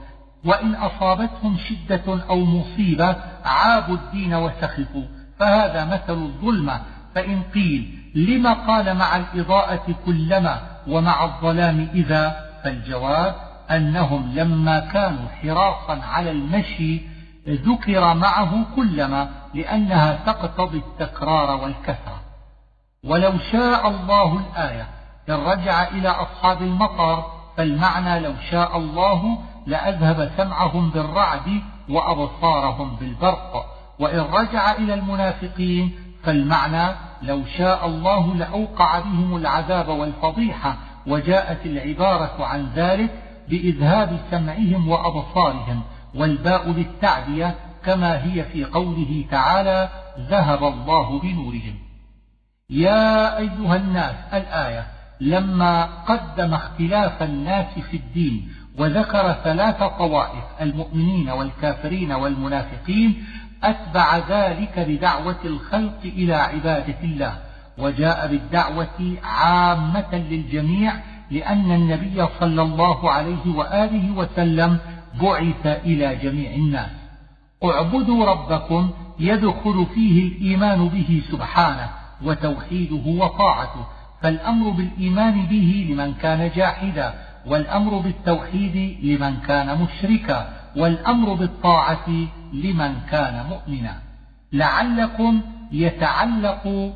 وإن أصابتهم شدة أو مصيبة عابوا الدين وسخطوا فهذا مثل الظلمة. فإن قيل لم قال مع الإضاءة كلما ومع الظلام إذا فالجواب أنهم لما كانوا حراسا على المشي ذكر معه كلما لأنها تقتضي التكرار والكثرة. ولو شاء الله الآية إن رجع إلى أصحاب المطر فالمعنى لو شاء الله لأذهب سمعهم بالرعد وأبصارهم بالبرق. وإن رجع إلى المنافقين فالمعنى لو شاء الله لأوقع بهم العذاب والفضيحة وجاءت العبارة عن ذلك بإذهاب سمعهم وأبصارهم. والباء للتعدية كما هي في قوله تعالى ذهب الله بنورهم. يا أيها الناس الآية لما قدم اختلاف الناس في الدين وذكر ثلاث طوائف المؤمنين والكافرين والمنافقين أتبع ذلك بدعوة الخلق إلى عبادة الله وجاء بالدعوة عامة للجميع لأن النبي صلى الله عليه وآله وسلم بعث إلى جميع الناس. اعبدوا ربكم يدخل فيه الإيمان به سبحانه وتوحيده وطاعته فالأمر بالإيمان به لمن كان جاحدا والأمر بالتوحيد لمن كان مشركا والأمر بالطاعة لمن كان مؤمنا. لعلكم يتعلق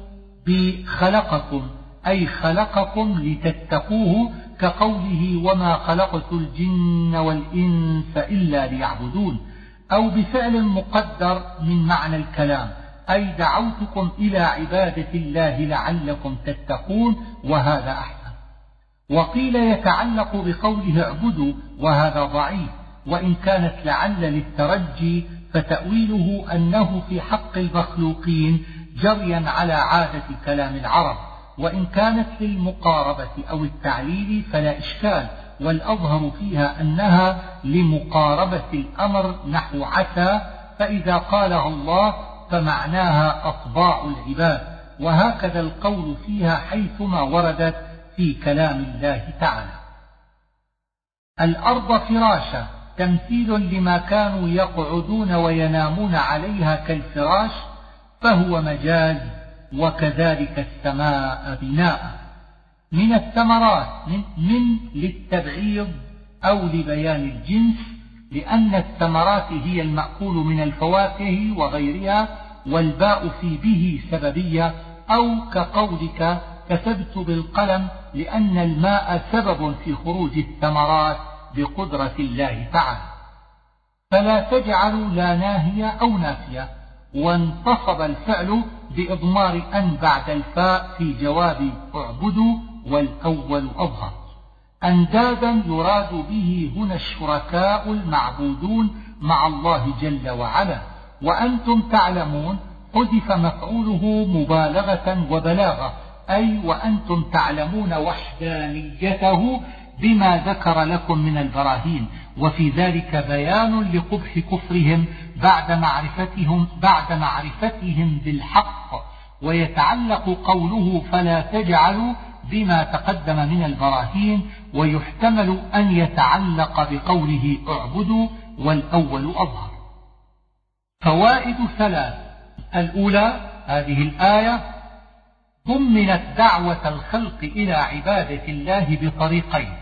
بخلقكم أي خلقكم لتتقوه كقوله وما خلقت الجن والإنس إلا ليعبدون أو بفعل مقدر من معنى الكلام أي دعوتكم إلى عبادة الله لعلكم تتقون وهذا أحسن. وقيل يتعلق بقوله اعبدوا وهذا ضعيف وإن كانت لعل للترجي فتأويله أنه في حق المخلوقين جريا على عادة كلام العرب وإن كانت للمقاربة أو التعليل فلا إشكال والأظهر فيها أنها لمقاربة الأمر نحو عسى فإذا قالها الله فمعناها أطباع العباد وهكذا القول فيها حيثما وردت في كلام الله تعالى. الأرض فراشا تمثيل لما كانوا يقعدون وينامون عليها كالفراش فهو مجاز وكذلك السماء بناء. من الثمرات من, من للتبعيض أو لبيان الجنس لأن الثمرات هي المأكول من الفواكه وغيرها والباء في به سببية أو كقولك كتبت بالقلم لأن الماء سبب في خروج الثمرات بقدرة الله تعالى. فلا تجعلوا لا ناهية أو نافية. وانتصب الفعل بإضمار أن بعد الفاء في جواب اعبدوا والأول أظهر. أندادا يراد به هنا الشركاء المعبودون مع الله جل وعلا. وأنتم تعلمون حذف مفعوله مبالغة وبلاغة. أي وأنتم تعلمون وحدانيته بما ذكر لكم من البراهين وفي ذلك بيان لقبح كفرهم بعد معرفتهم بعد معرفتهم بالحق ويتعلق قوله فلا تجعلوا بما تقدم من البراهين ويحتمل أن يتعلق بقوله اعبدوا والأول أظهر. فوائد ثلاث الأولى هذه الآية ضمنت دعوة الخلق إلى عبادة الله بطريقين.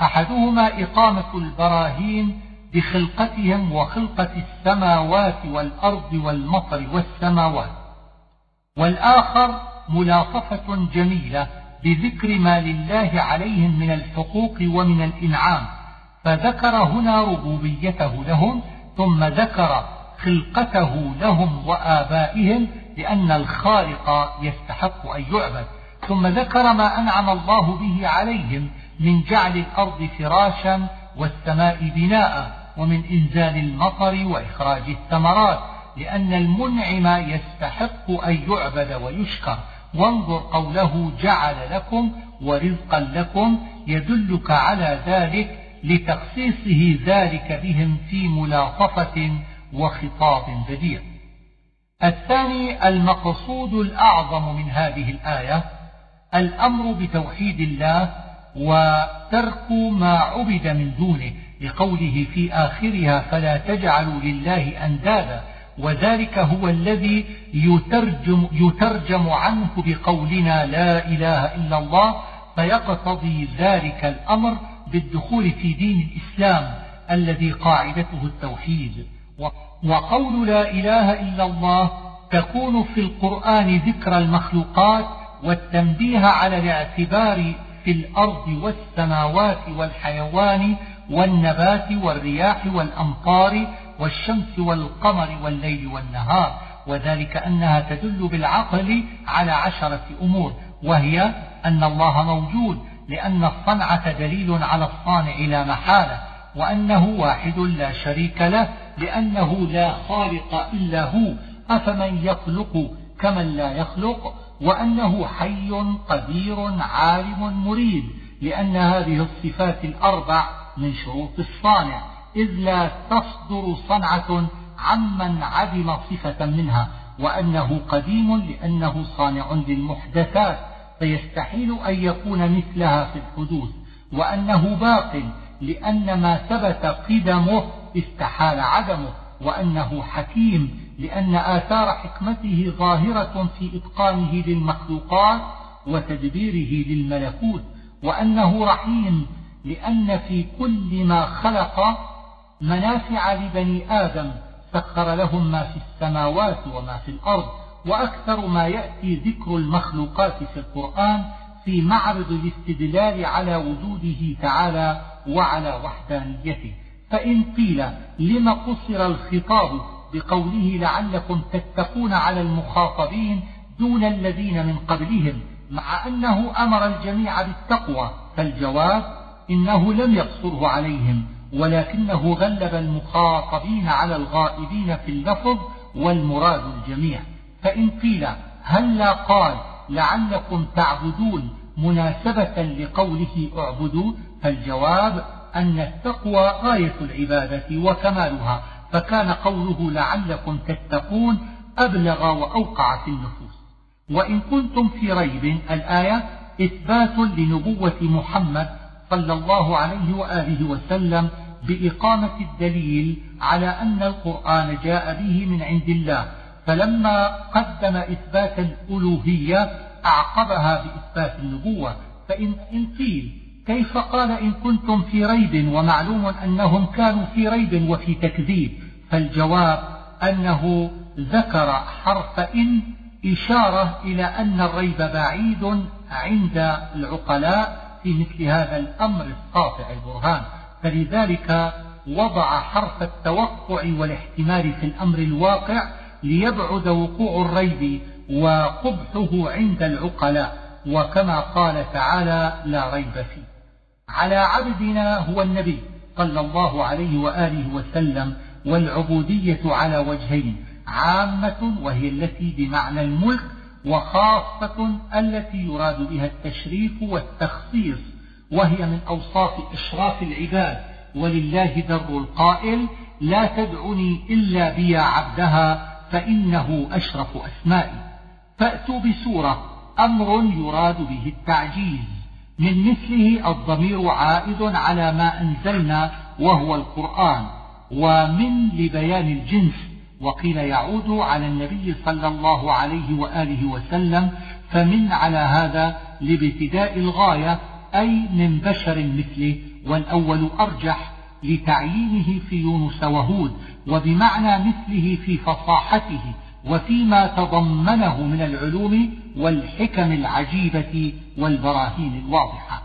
أحدهما إقامة البراهين بخلقتهم وخلقة السماوات والأرض والمطر والسماوات. والآخر ملاطفة جميلة بذكر ما لله عليهم من الحقوق ومن الإنعام. فذكر هنا ربوبيته لهم ثم ذكر خلقته لهم وآبائهم لأن الخالق يستحق أن يعبد ثم ذكر ما أنعم الله به عليهم من جعل الأرض فراشا والسماء بناء ومن إنزال المطر وإخراج الثمرات لأن المنعم يستحق أن يعبد ويشكر. وانظر قوله جعل لكم ورزقا لكم يدلك على ذلك لتخصيصه ذلك بهم في ملاطفة وخطاب بديع. الثاني المقصود الأعظم من هذه الآية الأمر بتوحيد الله وترك ما عبد من دونه لقوله في آخرها فلا تجعلوا لله أندادا وذلك هو الذي يترجم, يترجم عنه بقولنا لا إله إلا الله فيقتضي ذلك الأمر بالدخول في دين الإسلام الذي قاعدته التوحيد. وقول لا إله إلا الله تكون في القرآن ذكر المخلوقات والتنبيه على الاعتبار في الأرض والسماوات والحيوان والنبات والرياح والأمطار والشمس والقمر والليل والنهار وذلك أنها تدل بالعقل على عشرة أمور وهي أن الله موجود لأن الصنعة دليل على الصانع لا محالة وأنه واحد لا شريك له لأنه لا خالق إلا هو أفمن يخلق كمن لا يخلق؟ وأنه حي قدير عالم مريد لأن هذه الصفات الأربع من شروط الصانع إذ لا تصدر صنعة عمن عدم صفة منها وأنه قديم لأنه صانع للمحدثات فيستحيل أن يكون مثلها في الحدوث وأنه باق لأن ما ثبت قدمه استحال عدمه وأنه حكيم لأن آثار حكمته ظاهرة في إتقانه للمخلوقات وتدبيره للملكوت وأنه رحيم لأن في كل ما خلق منافع لبني آدم سخر لهم ما في السماوات وما في الأرض وأكثر ما يأتي ذكر المخلوقات في القرآن في معرض الاستدلال على وجوده تعالى وعلى وحدانيته فإن قيل لم قصر الخطاب بقوله لعلكم تتقون على المخاطبين دون الذين من قبلهم مع أنه أمر الجميع بالتقوى فالجواب إنه لم يقصره عليهم ولكنه غلب المخاطبين على الغائبين في اللفظ والمراد الجميع. فإن قيل هل لا قال لعلكم تعبدون مناسبة لقوله اعبدوا فالجواب أن التقوى غاية العبادة وكمالها فكان قوله لعلكم تتقون أبلغ وأوقع في النفوس. وإن كنتم في ريب الآية إثبات لنبوة محمد صلى الله عليه وآله وسلم بإقامة الدليل على أن القرآن جاء به من عند الله فلما قدم إثبات الألوهية أعقبها بإثبات النبوة. فإن قيل كيف قال إن كنتم في ريب ومعلوم أنهم كانوا في ريب وفي تكذيب فالجواب أنه ذكر حرف إن إشارة إلى أن الريب بعيد عند العقلاء في مثل هذا الأمر الساطع البرهان. فلذلك وضع حرف التوقع والاحتمال في الأمر الواقع ليبعد وقوع الريب وقبحه عند العقلاء وكما قال تعالى لا ريب فيه. على عبدنا هو النبي صلى الله عليه وآله وسلم والعبودية على وجهين عامة وهي التي بمعنى الملك وخاصة التي يراد بها التشريف والتخصيص وهي من أوصاف إشراف العباد. ولله در القائل لا تدعني إلا بي عبدها فإنه أشرف أسمائي. فأتوا بسورة أمر يراد به التعجيز. من مثله الضمير عائد على ما أنزلنا وهو القرآن ومن لبيان الجنس وقيل يعود على النبي صلى الله عليه وآله وسلم فمن على هذا لابتداء الغاية أي من بشر مثله والأول أرجح لتعيينه في يونس وهود وبمعنى مثله في فصاحته وفيما تضمنه من العلوم والحكم العجيبة والبراهين الواضحة.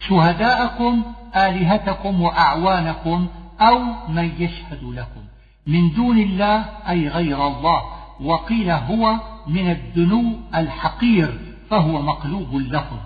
شهداءكم آلهتكم وأعوانكم أو من يشهد لكم. من دون الله أي غير الله. وقيل هو من الدنو الحقير فهو مقلوب اللفظ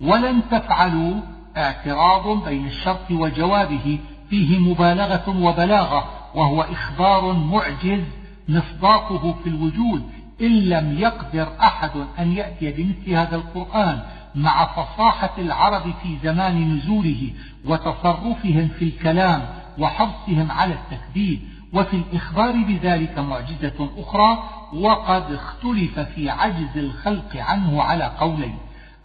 ولن تفعلوا اعتراض بين الشرط وجوابه. فيه مبالغة وبلاغة وهو إخبار معجز مصداقه في الوجود إن لم يقدر أحد أن يأتي بمثل هذا القرآن مع فصاحة العرب في زمان نزوله وتصرفهم في الكلام وحرصهم على التكذيب وفي الإخبار بذلك معجزة أخرى وقد اختلف في عجز الخلق عنه على قولين.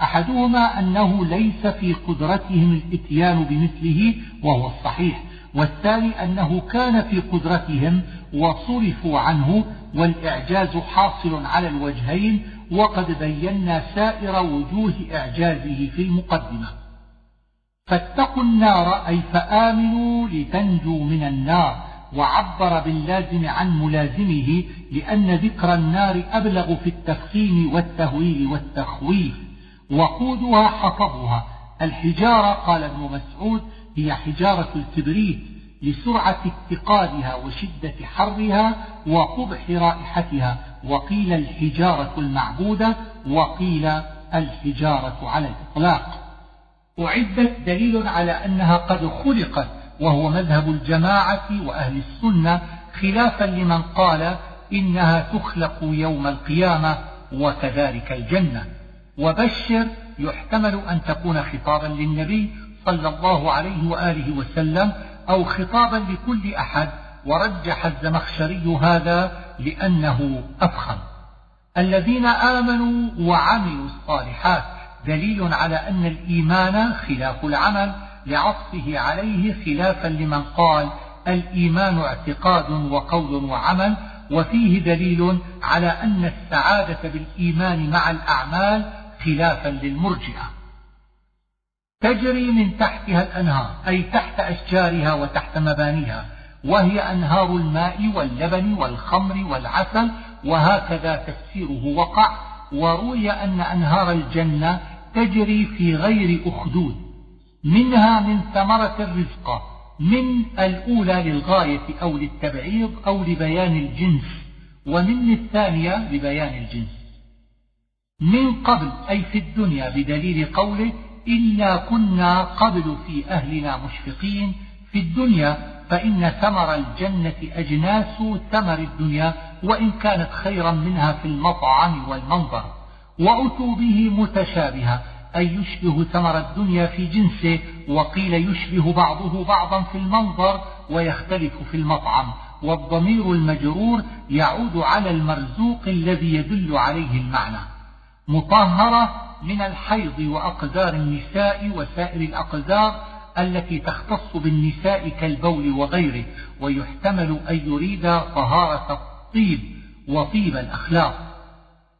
أحدهما أنه ليس في قدرتهم الإتيان بمثله وهو الصحيح. والثاني أنه كان في قدرتهم وصرفوا عنه والإعجاز حاصل على الوجهين وقد بينا سائر وجوه إعجازه في المقدمة. فاتقوا النار أي فآمنوا لتنجوا من النار وعبر باللازم عن ملازمه لأن ذكر النار أبلغ في التفخيم والتهويل والتخويف. وقودها حطبها الحجارة قال ابن مسعود هي حجارة الكبريت لسرعة اتقادها وشدة حرها وقبح رائحتها. وقيل الحجارة المعبودة وقيل الحجارة على الإطلاق. أعدت دليل على أنها قد خلقت وهو مذهب الجماعة وأهل السنة خلافا لمن قال إنها تخلق يوم القيامة وكذلك الجنة. وبشر يحتمل أن تكون خطابا للنبي صلى الله عليه وآله وسلم أو خطابا لكل أحد ورجح الزمخشري هذا لأنه أفخم. الذين آمنوا وعملوا الصالحات دليل على أن الإيمان خلاف العمل لعطفه عليه خلافا لمن قال الإيمان اعتقاد وقول وعمل وفيه دليل على أن السعادة بالإيمان مع الأعمال خلافا للمرجئة. تجري من تحتها الأنهار أي تحت أشجارها وتحت مبانيها وهي أنهار الماء واللبن والخمر والعسل وهكذا تفسيره وقع وروي أن أنهار الجنة تجري في غير أخدود منها من ثمرة الرزق من الأولى للغاية أو للتبعيض أو لبيان الجنس ومن الثانية لبيان الجنس. من قبل أي في الدنيا بدليل قوله إنا كنا قبل في أهلنا مشفقين في الدنيا فإن ثمر الجنة أجناس ثمر الدنيا وإن كانت خيرا منها في المطعم والمنظر وأتوا به متشابها أي يشبه ثمر الدنيا في جنسه وقيل يشبه بعضه بعضا في المنظر ويختلف في المطعم والضمير المجرور يعود على المرزوق الذي يدل عليه المعنى مطهرة من الحيض وأقدار النساء وسائر الأقدار التي تختص بالنساء كالبول وغيره ويحتمل أن يريد طهارة الطيب وطيب الأخلاق.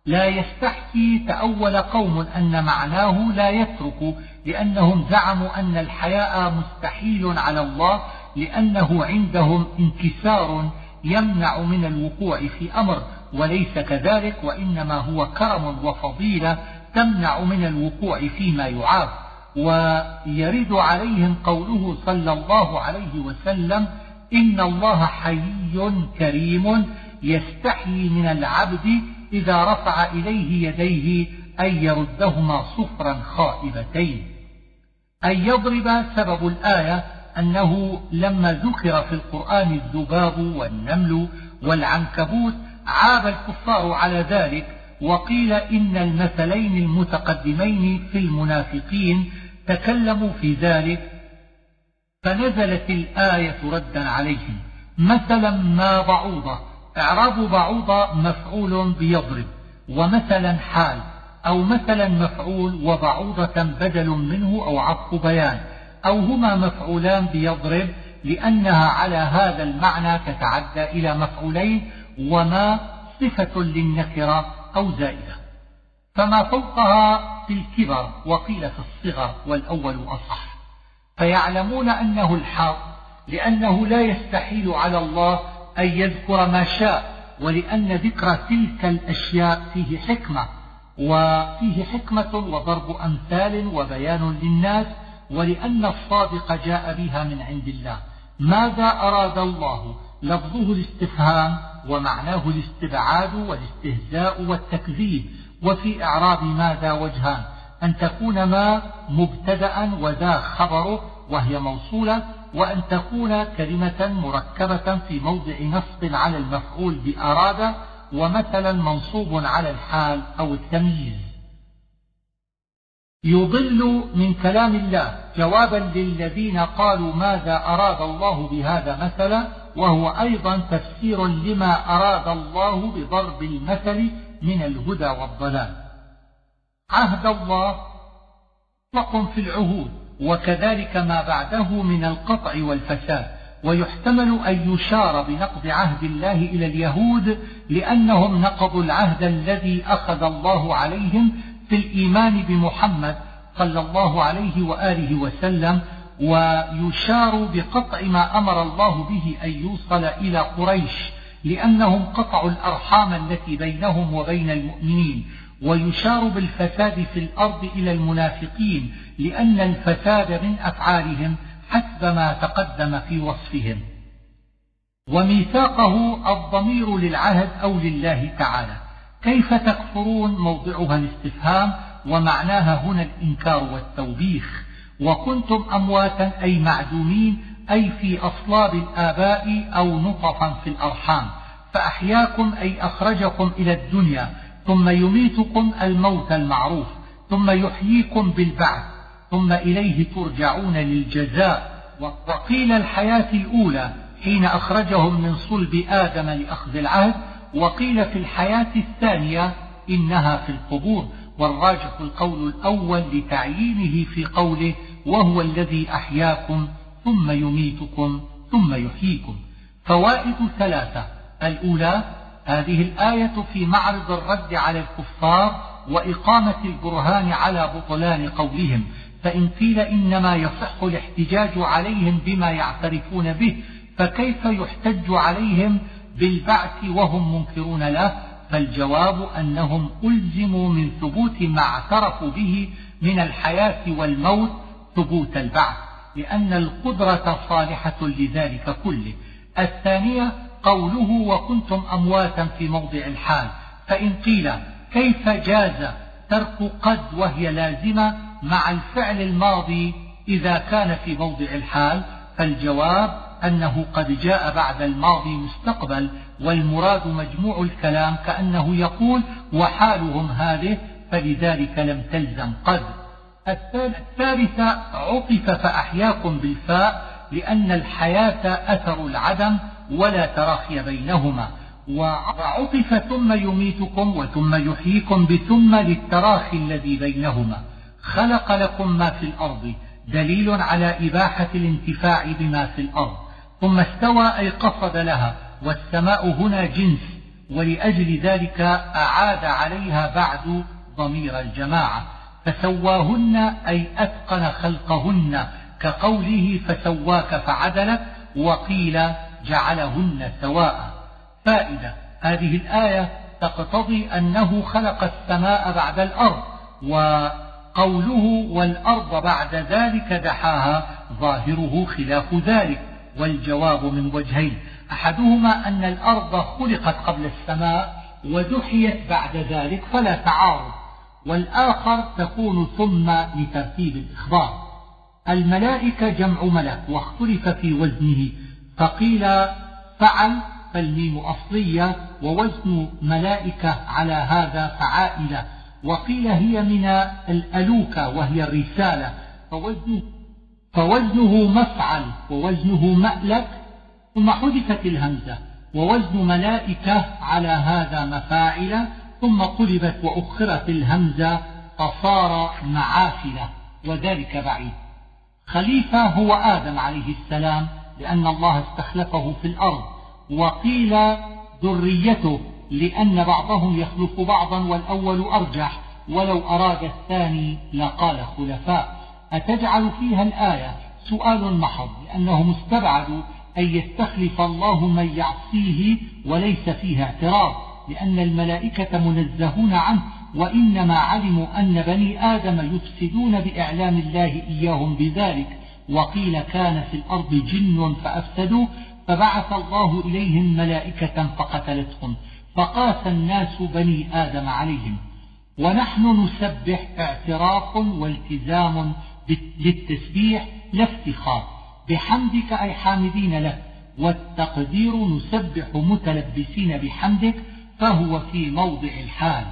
لا يستحكي تأول قوم أن معناه لا يترك لأنهم زعموا أن الحياء مستحيل على الله لأنه عندهم انكسار يمنع من الوقوع في أمر وليس كذلك وإنما هو كرم وفضيلة تمنع من الوقوع فيما يعاب ويرد عليهم قوله صلى الله عليه وسلم إن الله حي كريم يستحيي من العبد إذا رفع إليه يديه أن يردهما صفرا خائبتين. أن يضرب سبب الآية أنه لما ذكر في القرآن الذباب والنمل والعنكبوت عاب الكفار على ذلك وقيل إن المثلين المتقدمين في المنافقين تكلموا في ذلك فنزلت الآية ردا عليهم. مثلا ما بعوضة إعراب بعوضة مفعول بيضرب ومثلا حال أو مثلا مفعول وبعوضة بدل منه أو عطف بيان أو هما مفعولان بيضرب لأنها على هذا المعنى تتعدى إلى مفعولين وما صفة للنكرة أو زائدة. فما فوقها في الكبر وقيل في الصغر والأول أصح فيعلمون أنه الحق لأنه لا يستحيل على الله أن يذكر ما شاء ولأن ذكر تلك الأشياء فيه حكمة. وفيه حكمة وضرب أمثال وبيان للناس ولأن الصادق جاء بها من عند الله. ماذا أراد الله؟ لفظه الاستفهام ومعناه الاستبعاد والاستهزاء والتكذيب وفي إعراب ماذا وجهان أن تكون ما مبتدأ وذا خبره وهي موصولة وأن تكون كلمة مركبة في موضع نصب على المفعول بأراد ومثلا منصوب على الحال أو التمييز. يضل من كلام الله. جوابا للذين قالوا ماذا أراد الله بهذا مثلا وهو أيضا تفسير لما أراد الله بضرب المثل من الهدى والضلال. عهد الله مطلق في العهود وكذلك ما بعده من القطع والفساد. ويحتمل أن يشار بنقض عهد الله إلى اليهود لأنهم نقضوا العهد الذي أخذ الله عليهم في الإيمان بمحمد صلى الله عليه وآله وسلم ويشار بقطع ما أمر الله به أن يوصل إلى قريش لأنهم قطعوا الأرحام التي بينهم وبين المؤمنين ويشار بالفساد في الأرض إلى المنافقين لأن الفساد من أفعالهم حسب ما تقدم في وصفهم. وميثاقه الضمير للعهد أو لله تعالى. كيف تكفرون موضعها الاستفهام ومعناها هنا الإنكار والتوبيخ؟ وكنتم أمواتا أي معدومين أي في أصلاب الآباء أو نطفا في الأرحام. فأحياكم أي أخرجكم إلى الدنيا ثم يميتكم الموت المعروف ثم يحييكم بالبعث ثم إليه ترجعون للجزاء. وقيل الحياة الأولى حين أخرجهم من صلب آدم لأخذ العهد وقيل في الحياة الثانية إنها في القبور والراجح القول الأول لتعيينه في قوله وهو الذي أحياكم ثم يميتكم ثم يحييكم. فوائد ثلاثة. الأولى هذه الآية في معرض الرد على الكفار وإقامة البرهان على بطلان قولهم فإن قيل إنما يصح الاحتجاج عليهم بما يعترفون به فكيف يحتج عليهم بالبعث وهم منكرون له فالجواب أنهم ألزموا من ثبوت ما اعترفوا به من الحياة والموت ثبوت البعث لأن القدرة صالحة لذلك كله. الثانية قوله وكنتم أمواتا في موضع الحال فإن قيل كيف جاز ترك قد وهي لازمة مع الفعل الماضي إذا كان في موضع الحال فالجواب أنه قد جاء بعد الماضي مستقبل والمراد مجموع الكلام كأنه يقول وحالهم هذه فلذلك لم تلزم. قد الثالثة عطف فأحياكم بالفاء لأن الحياة أثر العدم ولا تراخي بينهما. وعطف ثم يميتكم وثم يحييكم بثم للتراخي الذي بينهما. خلق لكم ما في الأرض دليل على إباحة الانتفاع بما في الأرض. ثم استوى أي قصد لها والسماء هنا جنس ولأجل ذلك أعاد عليها بعد ضمير الجماعة. فسواهن أي أتقن خلقهن كقوله فسواك فعدلك وقيل جعلهن سواء. فائدة هذه الآية تقتضي أنه خلق السماء بعد الأرض وقوله والأرض بعد ذلك دحاها ظاهره خلاف ذلك. والجواب من وجهين. أحدهما أن الأرض خلقت قبل السماء ودحيت بعد ذلك فلا تعارض والآخر تكون ثم لترتيب الإخبار. الملائكة جمع ملك واختلف في وزنه فقيل فعل فالميم أصلية ووزن ملائكة على هذا فعائلة. وقيل هي من الألوكة وهي الرسالة. فوزنه, فوزنه مفعل ووزنه مألك ثم حذفت الهمزة ووزن ملائكة على هذا مفاعل ثم قلبت وأخرت الهمزة فصار معافلة وذلك بعيد. خليفة هو آدم عليه السلام لأن الله استخلفه في الأرض وقيل ذريته لأن بعضهم يخلف بعضا والأول أرجح ولو أراد الثاني لقال خلفاء. أتجعل فيها الآية؟ سؤال محض لأنه مستبعد أن يستخلف الله من يعصيه وليس فيها اعتراض لأن الملائكة منزهون عنه وإنما علموا أن بني آدم يفسدون بإعلام الله إياهم بذلك وقيل كان في الأرض جن فأفسدوا فبعث الله إليهم ملائكة فقتلتهم فقاس الناس بني آدم عليهم. ونحن نسبح اعتراف والتزام للتسبيح لا افتخار. بحمدك أي حامدين لك. والتقدير نسبح متلبسين بحمدك فهو في موضع الحال.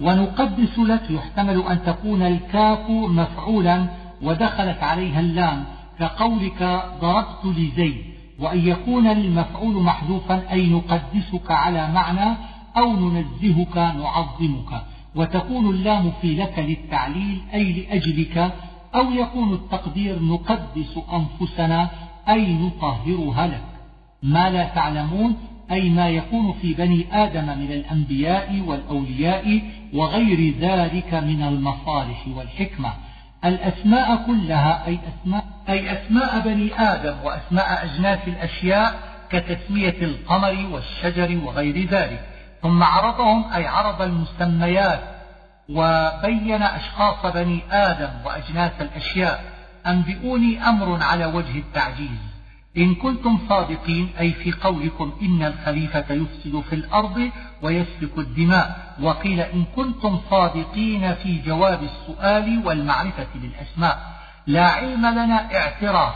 ونقدس لك يحتمل أن تكون الكاف مفعولا ودخلت عليها اللام كقولك ضربت لزيد وأن يكون المفعول محذوفا أي نقدسك على معنى أو ننزهك نعظمك. وتكون اللام في لك للتعليل أي لأجلك أو يكون التقدير نقدس أنفسنا أي نطهرها لك. ما لا تعلمون أي ما يكون في بني آدم من الأنبياء والأولياء وغير ذلك من المصالح والحكمة. الأسماء كلها أي أسماء, أي أسماء بني آدم وأسماء أجناس الأشياء كتسمية القمر والشجر وغير ذلك. ثم عرضهم أي عرض المسميات وبين أشخاص بني آدم وأجناس الأشياء أنبئوني أمر على وجه التعجيز. إن كنتم صادقين أي في قولكم إن الخليفة يفسد في الأرض ويسفك الدماء. وقيل إن كنتم صادقين في جواب السؤال والمعرفة بالأسماء لا علم لنا اعتراف.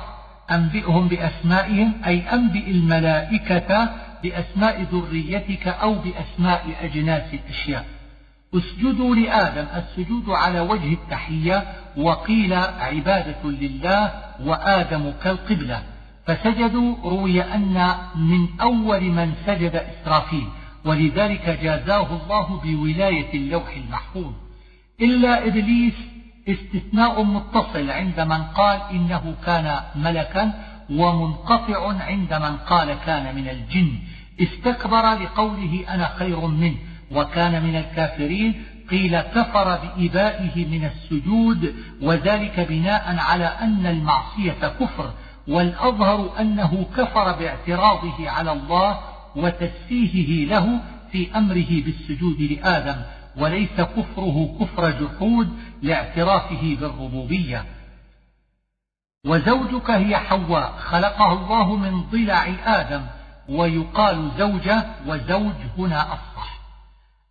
أنبئهم بأسمائهم أي أنبئ الملائكة بأسماء ذريتك أو بأسماء أجناس الأشياء. اسجدوا لآدم السجود على وجه التحية وقيل عبادة لله وآدم كالقبلة. فسجدوا روي أن من أول من سجد إسرافيل ولذلك جازاه الله بولاية اللوح المحفوظ. إلا إبليس استثناء متصل عند من قال إنه كان ملكا ومنقطع عند من قال كان من الجن. استكبر لقوله أنا خير منه وكان من الكافرين قيل كفر بإبائه من السجود وذلك بناء على أن المعصية كفر والأظهر أنه كفر باعتراضه على الله وتسفيهه له في أمره بالسجود لآدم وليس كفره كفر جحود لاعترافه بالربوبية. وزوجك هي حواء خلقها الله من ضلع آدم ويقال زوجة وزوج هنا أصح.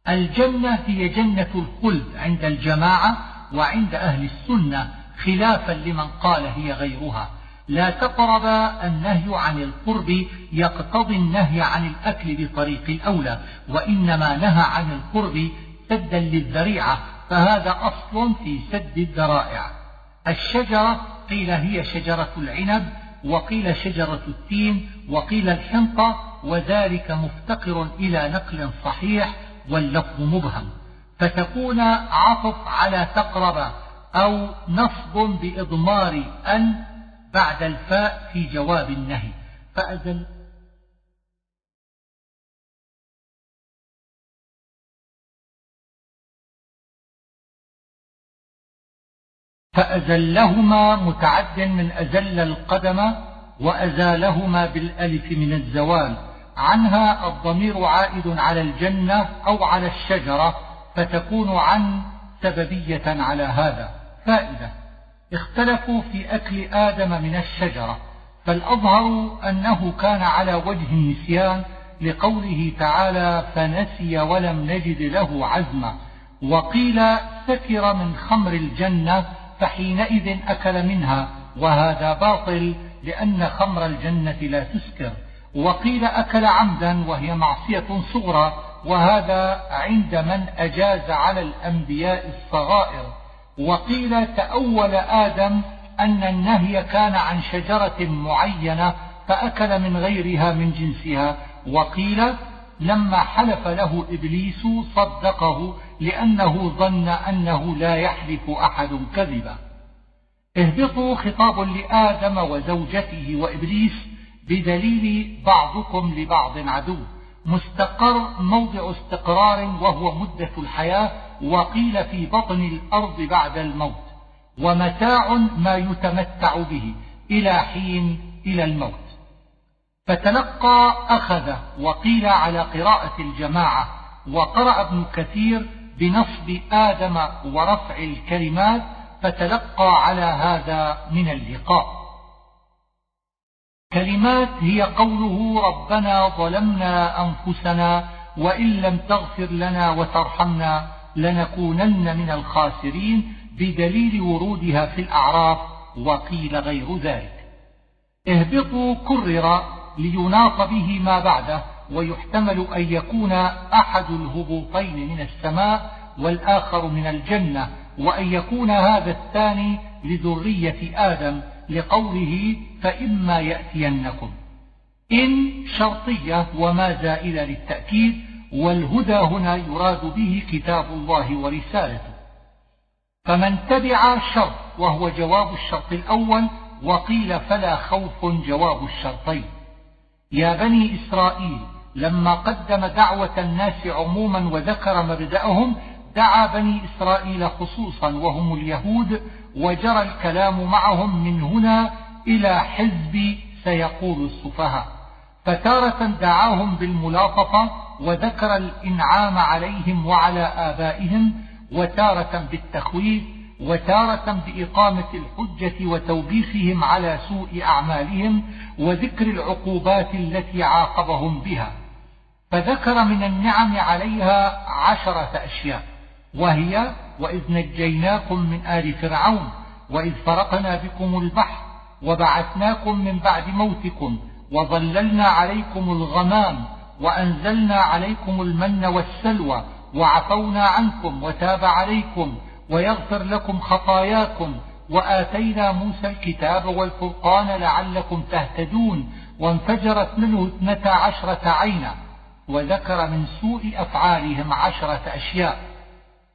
الجنة هي جنة الخلد عند الجماعة وعند أهل السنة خلافا لمن قال هي غيرها. لا تقرب النهي عن القرب يقتضي النهي عن الأكل بطريق الأولى وإنما نهى عن القرب سدا للذريعة فهذا أصل في سد الذرائع. الشجرة قيل هي شجرة العنب وقيل شجرة التين وقيل الحنطة وذلك مفتقر إلى نقل صحيح واللفظ مبهم فتكون عطف على تقرب أو نصب بإضمار أن بعد الفاء في جواب النهي. فأزل. فأزلهما متعد من أزل القدم وأزالهما بالألف من الزوال. عنها الضمير عائد على الجنة أو على الشجرة فتكون عن سببية على هذا. فائدة اختلفوا في أكل آدم من الشجرة فالأظهر أنه كان على وجه النسيان لقوله تعالى فنسي ولم نجد له عزما وقيل سكر من خمر الجنة فحينئذ أكل منها وهذا باطل لأن خمر الجنة لا تسكر وقيل أكل عمدا وهي معصية صغرى وهذا عند من أجاز على الأنبياء الصغائر. وقيل تأول آدم أن النهي كان عن شجرة معينة فأكل من غيرها من جنسها. وقيل لما حلف له إبليس صدقه لأنه ظن أنه لا يحلف أحد كذبا. اهبطوا خطاب لآدم وزوجته وإبليس بدليل بعضكم لبعض عدو. مستقر موضع استقرار وهو مدة الحياة وقيل في بطن الأرض بعد الموت. ومتاع ما يتمتع به إلى حين إلى الموت. فتلقى أخذ وقيل على قراءة الجماعة وقرأ ابن كثير بنصب آدم ورفع الكلمات فتلقى على هذا من اللقاء. كلمات هي قوله ربنا ظلمنا أنفسنا وإن لم تغفر لنا وترحمنا لنكونن من الخاسرين بدليل ورودها في الأعراف وقيل غير ذلك. اهبطوا كرر ليناط به ما بعده ويحتمل أن يكون أحد الهبوطين من السماء والآخر من الجنة وأن يكون هذا الثاني لذرية آدم لقوله فإما يأتينكم. إن شرطية وما زائلة للتأكيد والهدى هنا يراد به كتاب الله ورسالته. فمن تبع شرط وهو جواب الشرط الأول وقيل فلا خوف جواب الشرطين. يا بني إسرائيل لما قدم دعوة الناس عموما وذكر مبدأهم دعا بني إسرائيل خصوصا وهم اليهود وجرى الكلام معهم من هنا إلى حزب سيقول السفهاء. فتارة دعاهم بالملاطفة وذكر الإنعام عليهم وعلى آبائهم وتارة بالتخويف وتارة بإقامة الحجة وتوبيخهم على سوء أعمالهم وذكر العقوبات التي عاقبهم بها. فذكر من النعم عليها عشرة أشياء. وهي وإذ نجيناكم من آل فرعون وإذ فرقنا بكم البحر وبعثناكم من بعد موتكم وظللنا عليكم الغمام وأنزلنا عليكم المن والسلوى وعفونا عنكم وتاب عليكم ويغفر لكم خطاياكم وآتينا موسى الكتاب والفرقان لعلكم تهتدون وانفجرت منه اثنتا عشرة عينا وذكر من سوء أفعالهم عشرة أشياء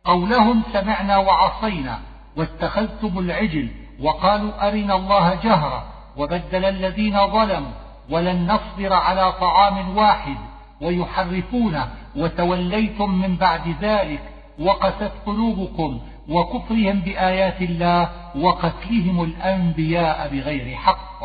قولهم سمعنا وعصينا واتخذتم العجل وقالوا أرنا الله جهرا وبدل الذين ظلموا ولن نصبر على طعام واحد ويحرفون وتوليتم من بعد ذلك وقست قلوبكم وكفرهم بآيات الله وقتلهم الأنبياء بغير حق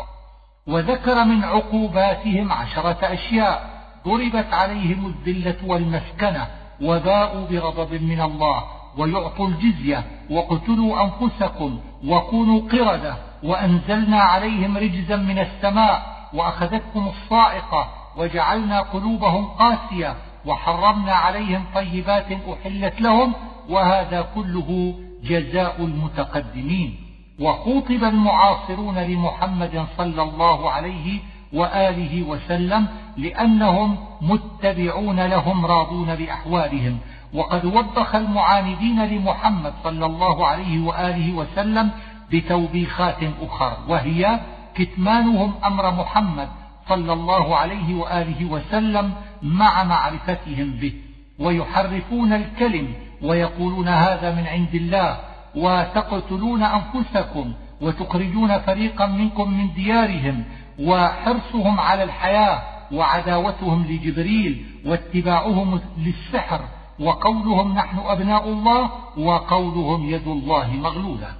وذكر من عقوباتهم عشرة أشياء ضربت عليهم الذلة والمسكنة وباءوا بغضب من الله ويعطوا الجزية وقتلوا أنفسكم وكونوا قردة وأنزلنا عليهم رجزا من السماء وأخذتكم الصائقة وجعلنا قلوبهم قاسية وحرمنا عليهم طيبات أحلت لهم وهذا كله جزاء المتقدمين. وخوطب المعاصرون لمحمد صلى الله عليه وآله وسلم لأنهم متبعون لهم راضون بأحوالهم. وقد وبخ المعاندين لمحمد صلى الله عليه وآله وسلم بتوبيخات أخرى وهي كتمانهم أمر محمد صلى الله عليه وآله وسلم مع معرفتهم به ويحرفون الكلم ويقولون هذا من عند الله وتقتلون أنفسكم وتخرجون فريقا منكم من ديارهم وحرصهم على الحياة وعداوتهم لجبريل واتباعهم للسحر وقولهم نحن أبناء الله وقولهم يد الله مغلولة.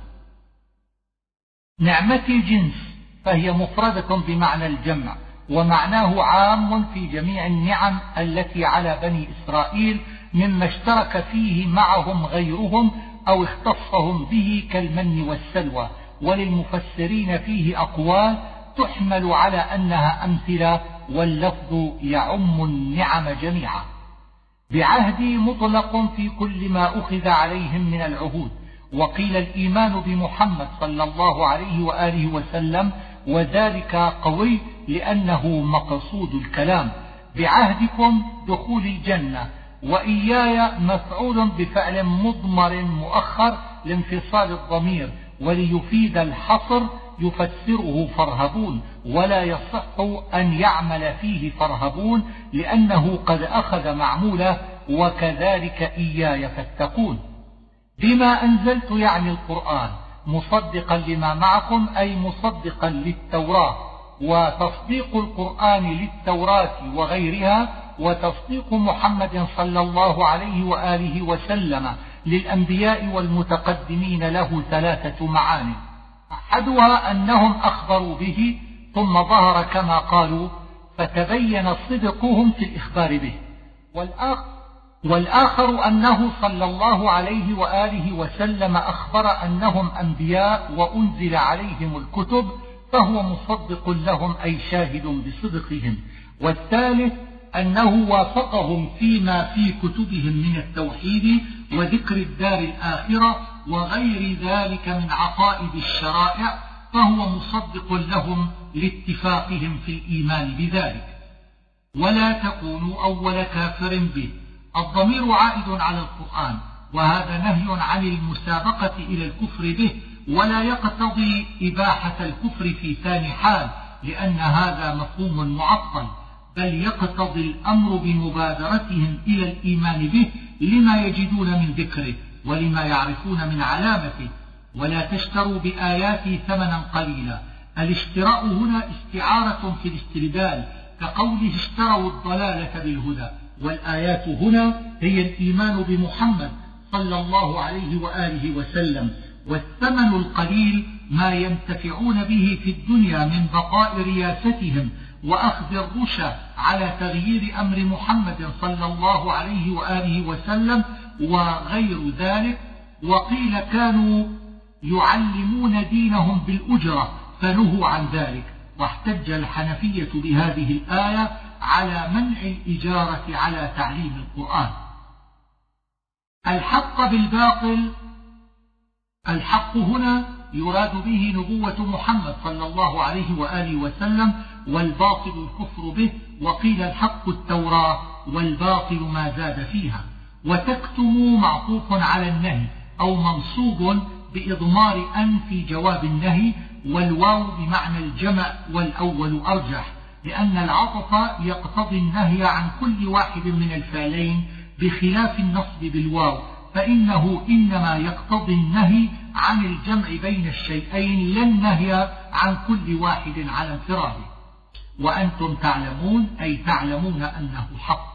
نعمة الجنس فهي مفردة بمعنى الجمع ومعناه عام في جميع النعم التي على بني إسرائيل مما اشترك فيه معهم غيرهم أو اختصهم به كالمن والسلوى. وللمفسرين فيه أقوال تحمل على أنها أمثلة واللفظ يعم النعم جميعا. بعهدي مطلق في كل ما أخذ عليهم من العهود. وقيل الإيمان بمحمد صلى الله عليه وآله وسلم وذلك قوي لأنه مقصود الكلام. بعهدكم دخول الجنة وإياي مفعول بفعل مضمر مؤخر لانفصال الضمير وليفيد الحصر يفسره فرهبون ولا يصح أن يعمل فيه فرهبون لأنه قد أخذ معموله وكذلك إياي فاتقون. بما أنزلت يعني القرآن مصدقا لما معكم أي مصدقا للتوراة وتصديق القرآن للتوراة وغيرها وتصديق محمد صلى الله عليه وآله وسلم للأنبياء والمتقدمين له ثلاثة معاني. أحدها أنهم أخبروا به ثم ظهر كما قالوا فتبين صدقهم في الإخبار به. والآخر, والآخر أنه صلى الله عليه وآله وسلم أخبر أنهم أنبياء وأنزل عليهم الكتب فهو مصدق لهم أي شاهد بصدقهم. والثالث أنه وافقهم فيما في كتبهم من التوحيد وذكر الدار الآخرة وغير ذلك من عقائد الشرائع فهو مصدق لهم لاتفاقهم في الإيمان بذلك. ولا تكونوا أول كافر به. الضمير عائد على القرآن وهذا نهي عن المسابقة إلى الكفر به ولا يقتضي إباحة الكفر في ثاني حال لأن هذا مفهوم معطل بل يقتضي الأمر بمبادرتهم إلى الإيمان به لما يجدون من ذكره. ولما يعرفون من علامته ولا تشتروا بآياتي ثمنا قليلا. الاشتراء هنا استعارة في الاستردال كقوله اشتروا الضلالة بالهدى. والآيات هنا هي الإيمان بمحمد صلى الله عليه وآله وسلم. والثمن القليل ما ينتفعون به في الدنيا من بقاء رياستهم وأخذ الرشا على تغيير أمر محمد صلى الله عليه وآله وسلم وغير ذلك وقيل كانوا يعلمون دينهم بالأجرة فنهوا عن ذلك. واحتج الحنفية بهذه الآية على منع الإجارة على تعليم القرآن. الحق بالباطل الحق هنا يراد به نبوة محمد صلى الله عليه وآله وسلم والباطل الكفر به وقيل الحق التوراة والباطل ما زاد فيها. وتكتم معطوف على النهي أو منصوب بإضمار أن في جواب النهي والواو بمعنى الجمع والأول أرجح لأن العطف يقتضي النهي عن كل واحد من الفعلين بخلاف النصب بالواو فإنه إنما يقتضي النهي عن الجمع بين الشيئين لا النهي عن كل واحد على انفراده. وأنتم تعلمون أي تعلمون أنه حق.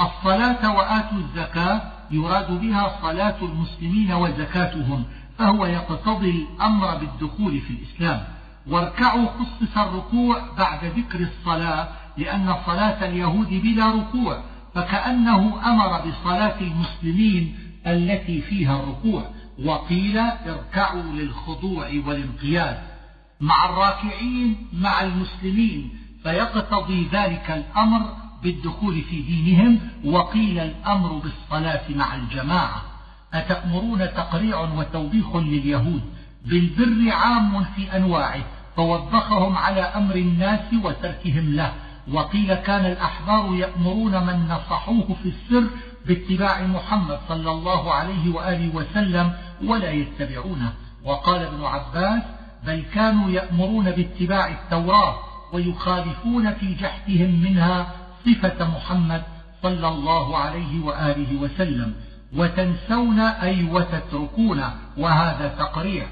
الصلاة وآتوا الزكاة يراد بها صلاة المسلمين وزكاتهم فهو يقتضي الأمر بالدخول في الإسلام. واركعوا خصص الركوع بعد ذكر الصلاة لأن صلاة اليهود بلا ركوع فكأنه أمر بصلاة المسلمين التي فيها الركوع. وقيل اركعوا للخضوع والانقياد مع الراكعين مع المسلمين فيقتضي ذلك الأمر بالدخول في دينهم وقيل الأمر بالصلاة مع الجماعة. أتأمرون تقريع وتوبيخ لليهود؟ بالبر عام في أنواعه فوبخهم على أمر الناس وتركهم له. وقيل كان الأحبار يأمرون من نصحوه في السر باتباع محمد صلى الله عليه وآله وسلم ولا يتبعونه. وقال ابن عباس بل كانوا يأمرون باتباع التوراة ويخالفون في جحدهم منها صفة محمد صلى الله عليه وآله وسلم وتنسون أي وتتركون وهذا تقريع.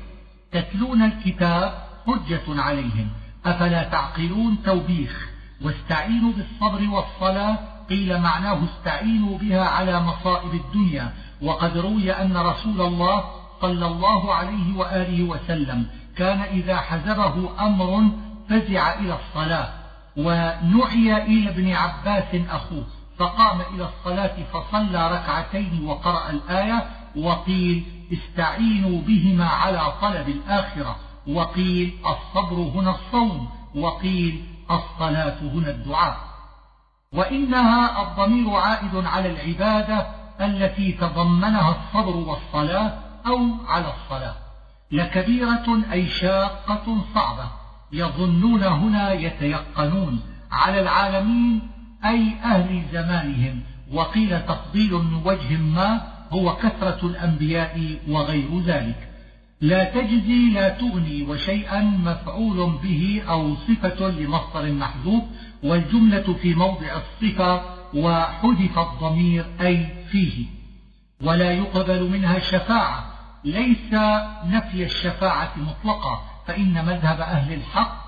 تتلون الكتاب حجة عليهم. أفلا تعقلون توبيخ؟ واستعينوا بالصبر والصلاة. قيل معناه استعينوا بها على مصائب الدنيا. وقد روي أن رسول الله صلى الله عليه وآله وسلم كان إذا حزبه أمر فزع إلى الصلاة. ونعي إلى ابن عباس أخوه فقام إلى الصلاة فصلى ركعتين وقرأ الآية وقيل استعينوا بهما على طلب الآخرة. وقيل الصبر هنا الصوم. وقيل الصلاة هنا الدعاء. وإنها الضمير عائد على العبادة التي تضمنها الصبر والصلاة أو على الصلاة لكبيرة أي شاقة صعبة. يظنون هنا يتيقنون على العالمين أي أهل زمانهم وقيل تفضيل من وجه ما هو كثرة الأنبياء وغير ذلك. لا تجزي لا تغني وشيئا مفعول به أو صفة لمصدر محذوف والجملة في موضع الصفة وحذف الضمير أي فيه. ولا يقبل منها شفاعة ليس نفي الشفاعة مطلقة فإن مذهب أهل الحق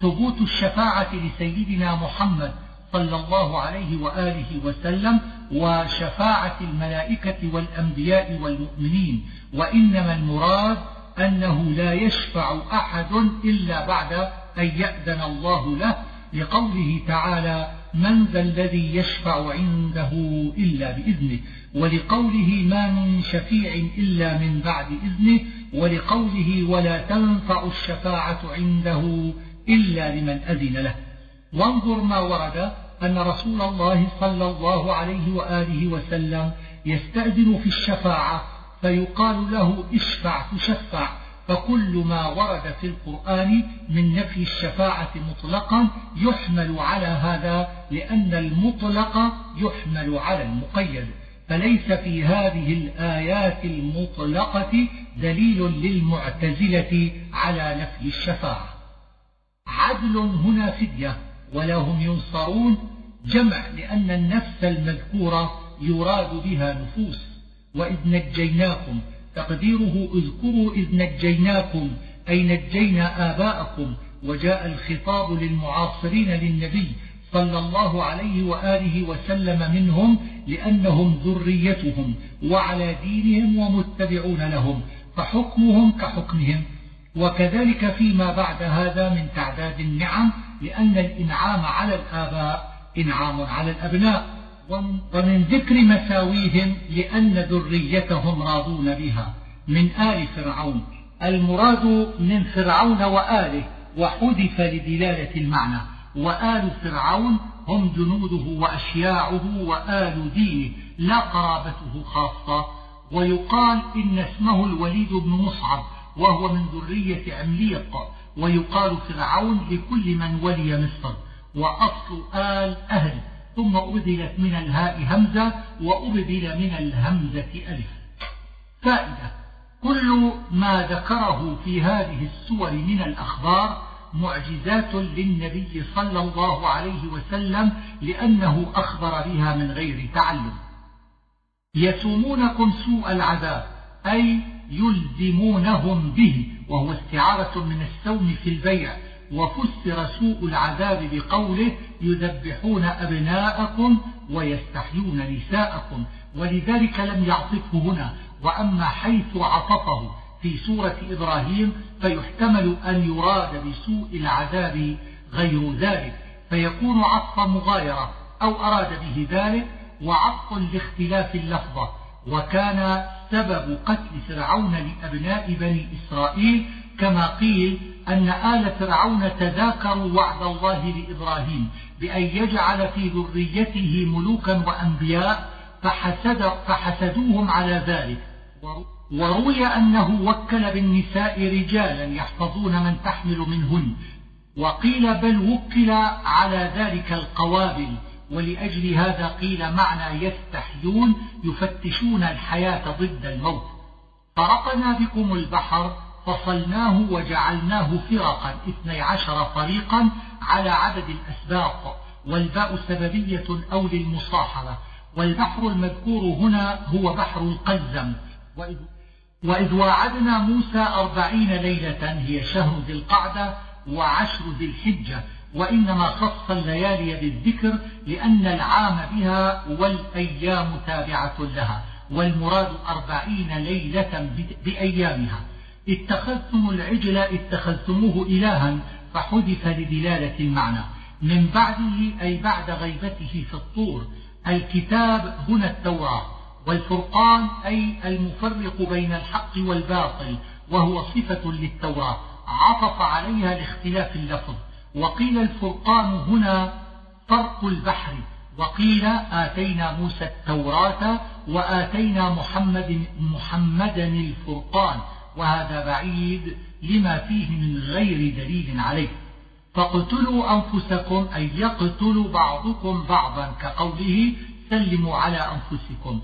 ثبوت الشفاعة لسيدنا محمد صلى الله عليه وآله وسلم وشفاعة الملائكة والأنبياء والمؤمنين وإنما المراد أنه لا يشفع أحد إلا بعد أن يأذن الله له لقوله تعالى من ذا الذي يشفع عنده إلا بإذنه؟ ولقوله ما من شفيع إلا من بعد إذنه ولقوله ولا تنفع الشفاعة عنده إلا لمن أذن له. وانظر ما ورد أن رسول الله صلى الله عليه وآله وسلم يستأذن في الشفاعة فيقال له اشفع تشفع. فكل ما ورد في القرآن من نفي الشفاعة مطلقا يحمل على هذا لأن المطلق يحمل على المقيد. فليس في هذه الآيات المطلقة دليل للمعتزلة على نفي الشفاعة. عدل هنا فدية ولا هم ينصرون جمع لأن النفس المذكورة يراد بها نفوس. وإذ نجيناكم تقديره اذكروا إذ نجيناكم أي نجينا آباءكم وجاء الخطاب للمعاصرين للنبي صلى الله عليه وآله وسلم منهم لأنهم ذريتهم وعلى دينهم ومتبعون لهم فحكمهم كحكمهم. وكذلك فيما بعد هذا من تعداد النعم لأن الإنعام على الآباء إنعام على الأبناء. ومن ذكر مساويهم لأن ذريتهم راضون بها من آل فرعون. المراد من فرعون وآله وحذف لدلالة المعنى. وآل فرعون هم جنوده وأشياعه وآل دينه لا قرابته خاصة ويقال إن اسمه الوليد بن مصعب وهو من ذرية عمليق ويقال فرعون لكل من ولي مصر وأصل آل أهل ثم أبدلت من الهاء همزة وأبدل من الهمزة ألف. فائدة كل ما ذكره في هذه السور من الأخبار معجزات للنبي صلى الله عليه وسلم لأنه أخبر بها من غير تعلم. يسومونكم سوء العذاب أي يلزمونهم به وهو استعارة من السوم في البيع. وفسر سوء العذاب بقوله يذبحون أبناءكم ويستحيون نساءكم ولذلك لم يعطفه هنا. وأما حيث عطفه في سورة إبراهيم فيحتمل أن يراد بسوء العذاب غير ذلك. فيكون عطف مغايرة أو أراد به ذلك وعطف لاختلاف اللفظة. وكان سبب قتل فرعون لأبناء بني إسرائيل كما قيل أن آل فرعون تذاكروا وعد الله لإبراهيم بأن يجعل في ذريته ملوكا وأنبياء فحسد فحسدوهم على ذلك. وروي أنه وكل بالنساء رجالا يحفظون من تحمل منهن وقيل بل وكل على ذلك القوابل ولأجل هذا قيل معنى يستحيون يفتشون الحياة ضد الموت. فرقنا بكم البحر فصلناه وجعلناه فرقا اثني عشر فريقا على عدد الأسباط والباء سببية أو للمصاحبة والبحر المذكور هنا هو بحر القزم وإذ, وإذ واعدنا موسى أربعين ليلة هي شهر ذي القعدة وعشر ذي الحجة وإنما خص الليالي بالذكر لأن العام بها والأيام تابعة لها والمراد أربعين ليلة بأيامها. اتخذتم العجل اتخذتموه إلها فحدث لدلالة المعنى. من بعده أي بعد غيبته في الطور الكتاب هنا التوراة. والفرقان أي المفرق بين الحق والباطل وهو صفة للتوراة. عطف عليها لاختلاف اللفظ. وقيل الفرقان هنا فرق البحر. وقيل آتينا موسى التوراة وآتينا محمد محمدا الفرقان. وهذا بعيد لما فيه من غير دليل عليه. فاقتلوا أنفسكم أي يقتل بعضكم بعضا كقوله سلموا على أنفسكم.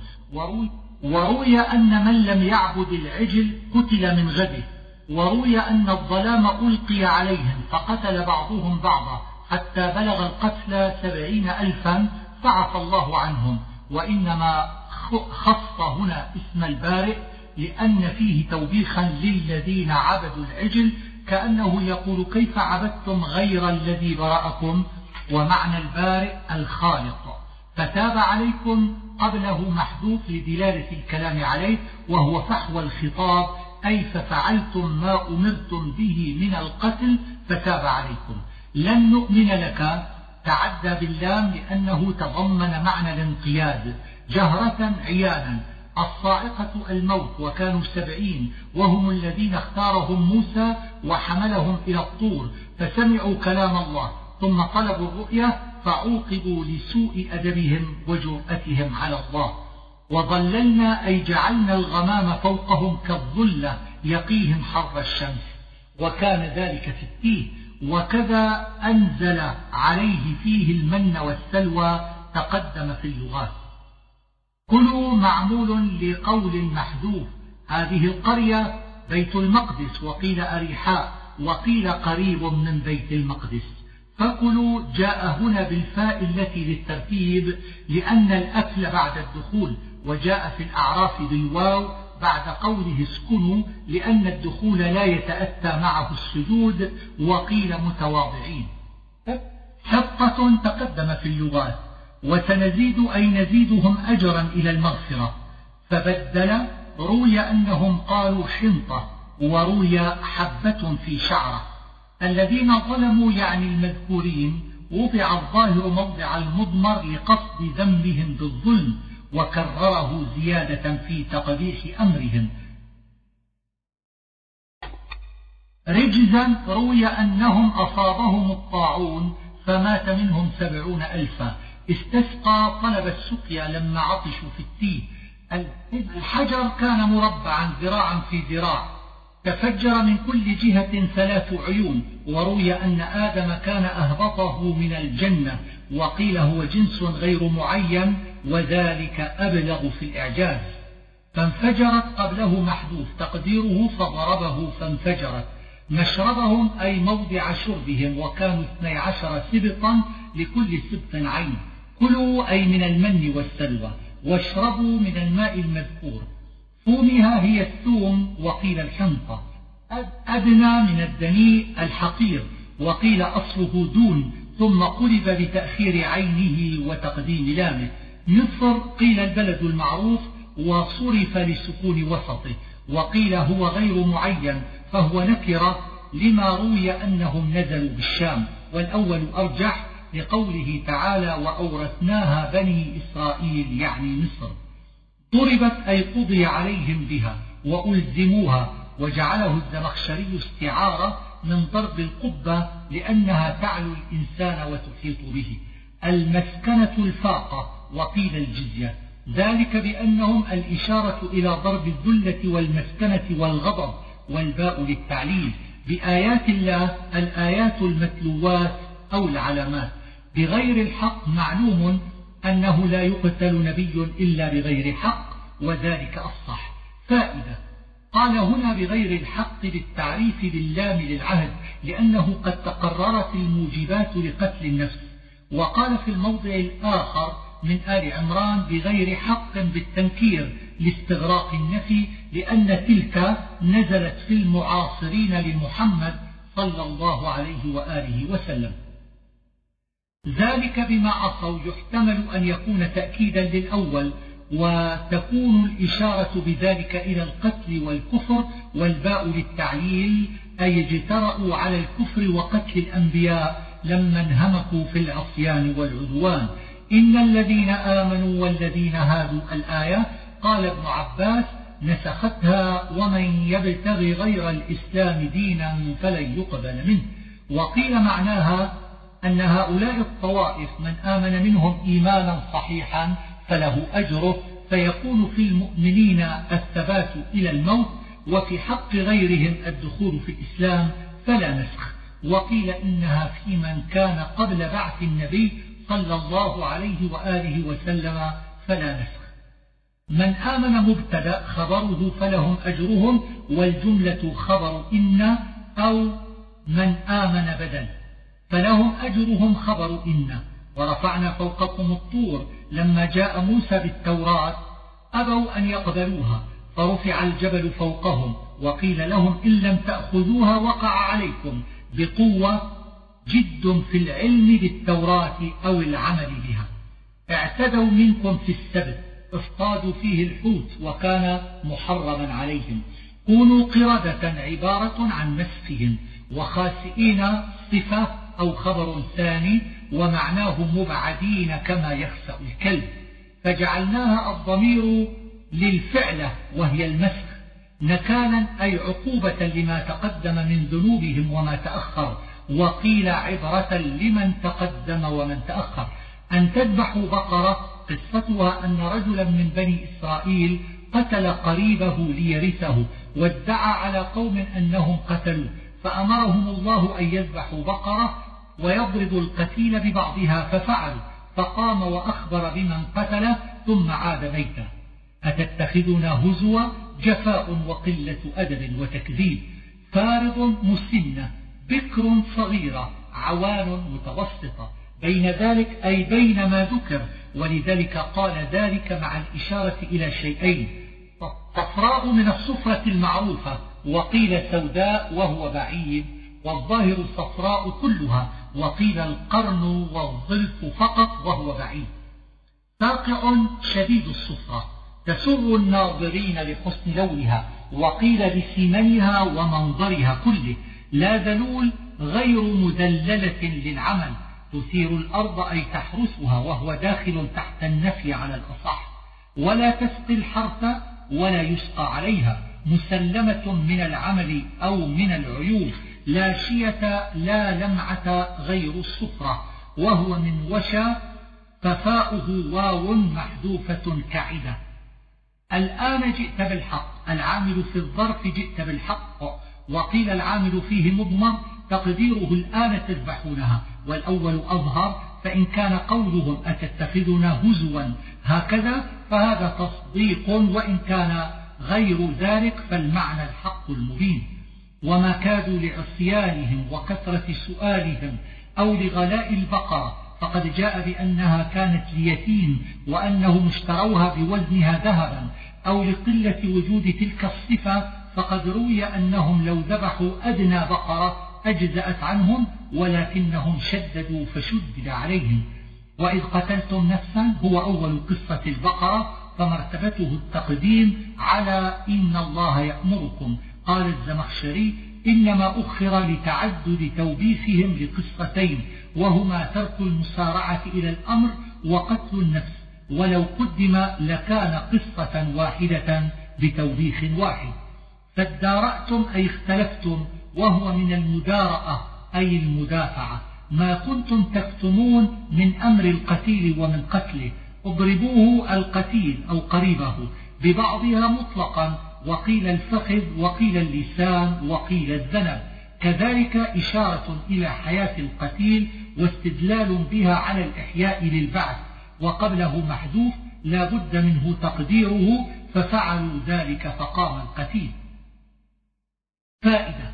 وروي أن من لم يعبد العجل قتل من غده. وروي أن الظلام ألقي عليهم فقتل بعضهم بعضا حتى بلغ القتل سبعين ألفا فعفى الله عنهم. وإنما خص هنا اسم البارئ لأن فيه توبيخا للذين عبدوا العجل كأنه يقول كيف عبدتم غير الذي برأكم ومعنى البارئ الخالق. فتاب عليكم قبله محذوف لدلالة الكلام عليه وهو فحوى الخطاب أي ففعلتم ما أمرتم به من القتل فتاب عليكم. لن نؤمن لك. تعدى باللام لأنه تضمن معنى الانقياد. جهرة عيانا. الصاعقة الموت وكانوا سبعين وهم الذين اختارهم موسى وحملهم إلى الطور فسمعوا كلام الله ثم طلبوا الرؤية فعوقبوا لسوء أدبهم وجرأتهم على الله. وظللنا أي جعلنا الغمام فوقهم كالظلة يقيهم حر الشمس. وكان ذلك في التيه وكذا أنزل عليه فيه المن والسلوى تقدم في اللغات. كلوا معمول لقول محذوف. هذه القرية بيت المقدس. وقيل أريحاء. وقيل قريب من بيت المقدس. فكلوا جاء هنا بالفاء التي للترتيب لأن الأكل بعد الدخول وجاء في الأعراف بالواو بعد قوله اسكنوا لأن الدخول لا يتأتى معه السجود وقيل متواضعين. شقة تقدم في اللغات وسنزيد أي نزيدهم أجرا إلى المغفرة. فبدل روي أنهم قالوا حنطة وروي حبة في شعرة. الذين ظلموا يعني المذكورين وضع الظاهر موضع المضمر لقصد ذنبهم بالظلم وكرره زيادة في تقبيح أمرهم. رجزا روي أنهم أصابهم الطاعون فمات منهم سبعون ألفا. استسقى طلب السقيا لما عطشوا في التيه. الحجر كان مربعا ذراعا في ذراع. تفجر من كل جهة ثلاث عيون وروي أن آدم كان أهبطه من الجنة وقيل هو جنس غير معين وذلك أبلغ في الإعجاز. فانفجرت قبله محذوف تقديره فضربه فانفجرت. مشربهم أي موضع شربهم وكانوا اثني عشر سبطا لكل سبط عين. كلوا أي من المن والسلوى واشربوا من الماء المذكور. ثومها هي الثوم وقيل الحنطة. أدنى من الدنيء الحقير وقيل أصله دون ثم قلب بتأخير عينه وتقديم لامه. مصر قيل البلد المعروف وصرف لسكون وسطه وقيل هو غير معين فهو نكرة لما روي أنهم نزلوا بالشام. والأول أرجح لقوله تعالى وأورثناها بني إسرائيل يعني مصر. ضربت أي قضي عليهم بها وألزموها وجعله الزمخشري استعارة من ضرب القبة لأنها تعلو الإنسان وتحيط به. المسكنة الفاقة وقيل الجزية. ذلك بأنهم الإشارة إلى ضرب الذلة والمسكنة والغضب والباء للتعليل بآيات الله الآيات المتلوات أو العلامات. بغير الحق معلوم أنه لا يقتل نبي إلا بغير حق وذلك الصح فائدة قال هنا بغير الحق للتعريف باللام للعهد لأنه قد تقررت الموجبات لقتل النفس. وقال في الموضع الآخر من آل عمران بغير حق بالتنكير لاستغراق النفي لأن تلك نزلت في المعاصرين لمحمد صلى الله عليه وآله وسلم. ذلك بما عصوا يحتمل أن يكون تأكيدا للأول وتكون الإشارة بذلك إلى القتل والكفر والباء للتعليل أي اجترأوا على الكفر وقتل الأنبياء لما انهمكوا في العصيان والعدوان. إن الذين آمنوا والذين هادوا الآية قال ابن عباس نسختها ومن يبتغي غير الإسلام دينا فلن يقبل منه. وقيل معناها أن هؤلاء الطوائف من آمن منهم إيمانا صحيحا فله أجره فيكون في المؤمنين الثبات إلى الموت وفي حق غيرهم الدخول في الإسلام فلا نسخ. وقيل إنها في من كان قبل بعث النبي صلى الله عليه وآله وسلم فلا نسخ. من آمن مبتدا خبره فلهم أجرهم والجملة خبر إن أو من آمن بدل فلهم أجرهم خبر إن ورفعنا فوقكم الطور لما جاء موسى بالتوراة أبوا أن يقبلوها فرفع الجبل فوقهم وقيل لهم إن لم تأخذوها وقع عليكم بقوة جد في العلم بالتوراة أو العمل بها. اعتدوا منكم في السبت اصطادوا فيه الحوت وكان محرما عليهم. كونوا قردة عبارة عن مسخهم وخاسئين صفة أو خبر ثاني ومعناه مبعدين كما يخسأ الكلب. فجعلناها الضمير للفعلة وهي المسخ. نكالا أي عقوبة لما تقدم من ذنوبهم وما تأخر. وقيل عبرة لمن تقدم ومن تأخر. أن تذبحوا بقرة قصتها أن رجلا من بني إسرائيل قتل قريبه ليرثه وادعى على قوم أنهم قتلوه. فأمرهم الله أن يذبحوا بقرة ويضرب القتيل ببعضها ففعل فقام وأخبر بمن قتله ثم عاد ميتا أتتخذنا هزوا؟ جفاء وقلة أدب وتكذيب. فارض مسنة بكر صغيرة عوان متوسطة. بين ذلك أي بين ما ذكر ولذلك قال ذلك مع الإشارة إلى شيئين. صفراء من الصفرة المعروفة وقيل سوداء وهو بعيد والظاهر الصفراء كلها. وقيل القرن والظلف فقط وهو بعيد. ساقع شديد الصفرة تسر الناظرين لحسن لونها وقيل لسمنها ومنظرها كله. لا ذلول غير مدللة للعمل تثير الأرض أي تحرسها وهو داخل تحت النفي على الأصح. ولا تسقي الحرث ولا يسقى عليها مسلمة من العمل أو من العيوب. لا شية لا لمعة غير الصفرة وهو من وشى ففاؤه واو محذوفة كعدة. الآن جئت بالحق العامل في الظرف جئت بالحق وقيل العامل فيه مضمر تقديره الآن تذبحونها. والأول أظهر فإن كان قولهم أتتخذنا هزوا هكذا فهذا تصديق وإن كان غير ذلك فالمعنى الحق المبين. وما كادوا لعصيانهم وكثرة سؤالهم أو لغلاء البقرة فقد جاء بأنها كانت ليتيم وأنهم اشتروها بوزنها ذهبا أو لقلة وجود تلك الصفة فقد روي أنهم لو ذبحوا أدنى بقرة أجزأت عنهم ولكنهم شددوا فشدد عليهم. وإذ قتلتم نفسا هو أول قصة البقرة فمرتبته التقديم على إن الله يأمركم قال الزمخشري إنما أخر لتعدد توبيخهم لقصتين وهما ترك المسارعة إلى الأمر وقتل النفس ولو قدم لكان قصة واحدة بتوبيخ واحد. فادارأتم أي اختلفتم وهو من المدارأة أي المدافعة. ما كنتم تكتمون من أمر القتيل ومن قتله اضربوه القتيل أو قريبه ببعضها مطلقا وقيل الفخذ وقيل اللسان وقيل الذنب. كذلك إشارة إلى حياة القتيل واستدلال بها على الإحياء للبعث. وقبله محذوف لا بد منه تقديره ففعلوا ذلك فقام القتيل. فائدة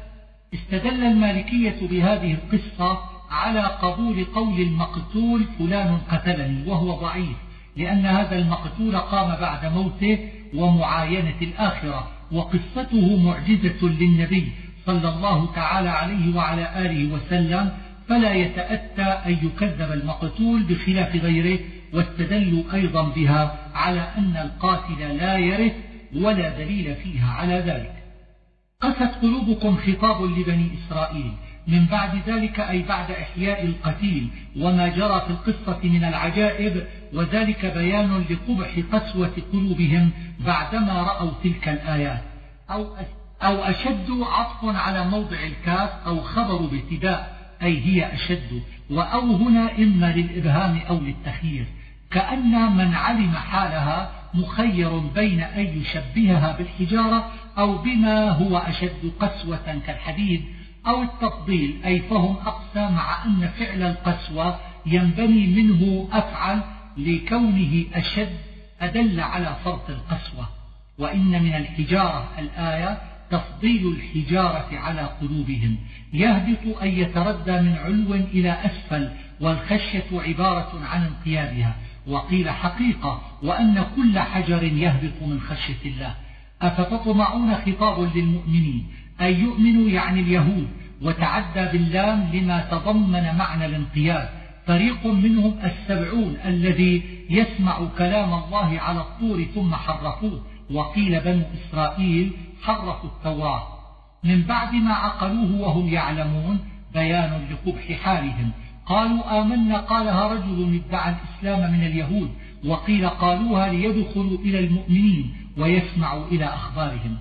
استدل المالكية بهذه القصة على قبول قول المقتول فلان قتلني وهو ضعيف لأن هذا المقتول قام بعد موته ومعاينة الآخرة وقصته معجزة للنبي صلى الله تعالى عليه وعلى آله وسلم فلا يتأتى أن يكذب المقتول بخلاف غيره واستدلوا أيضا بها على أن القاتل لا يرث ولا دليل فيها على ذلك. قست قلوبكم خطاب لبني إسرائيل من بعد ذلك أي بعد إحياء القتيل وما جرى في القصة من العجائب وذلك بيان لقبح قسوة قلوبهم بعدما رأوا تلك الآيات أو أو أشد عطف على موضع الكاف أو خبر بابتداء أي هي أشد. وأو هنا إما للإبهام أو للتخيير. كأن من علم حالها مخير بين أن يشبهها بالحجارة أو بما هو أشد قسوة كالحديد. أو التفضيل أي فهم أقسى مع أن فعل القسوة ينبني منه أفعل لكونه أشد أدل على فرط القسوة. وإن من الحجارة الآية تفضيل الحجارة على قلوبهم. يهبط أن يتردى من علو إلى أسفل والخشية عبارة عن انقيادها. وقيل حقيقة وأن كل حجر يهبط من خشية الله. أفتطمعون خطاب للمؤمنين؟ أن يؤمنوا يعني اليهود وتعدى باللام لما تضمن معنى الانقياد. فريق منهم السبعون الذي يسمع كلام الله على الطور ثم حرفوه. وقيل بنو إسرائيل حرفوا التوراة. من بعد ما عقلوه وهم يعلمون بيان لقبح حالهم. قالوا آمنا قالها رجل ادعى الإسلام من اليهود. وقيل قالوها ليدخلوا إلى المؤمنين ويسمعوا إلى أخبارهم.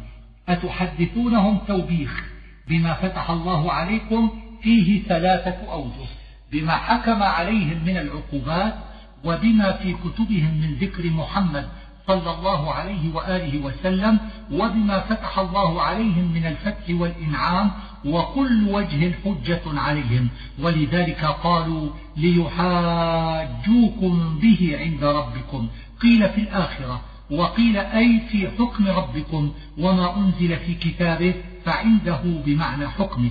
أتحدثونهم توبيخ بما فتح الله عليكم فيه ثلاثة أوجه بما حكم عليهم من العقوبات وبما في كتبهم من ذكر محمد صلى الله عليه وآله وسلم وبما فتح الله عليهم من الفتح والإنعام وكل وجه حجة عليهم. ولذلك قالوا ليحاجوكم به عند ربكم. قيل في الآخرة وقيل أي في حكم ربكم وما أنزل في كتابه فعنده بمعنى حكمه.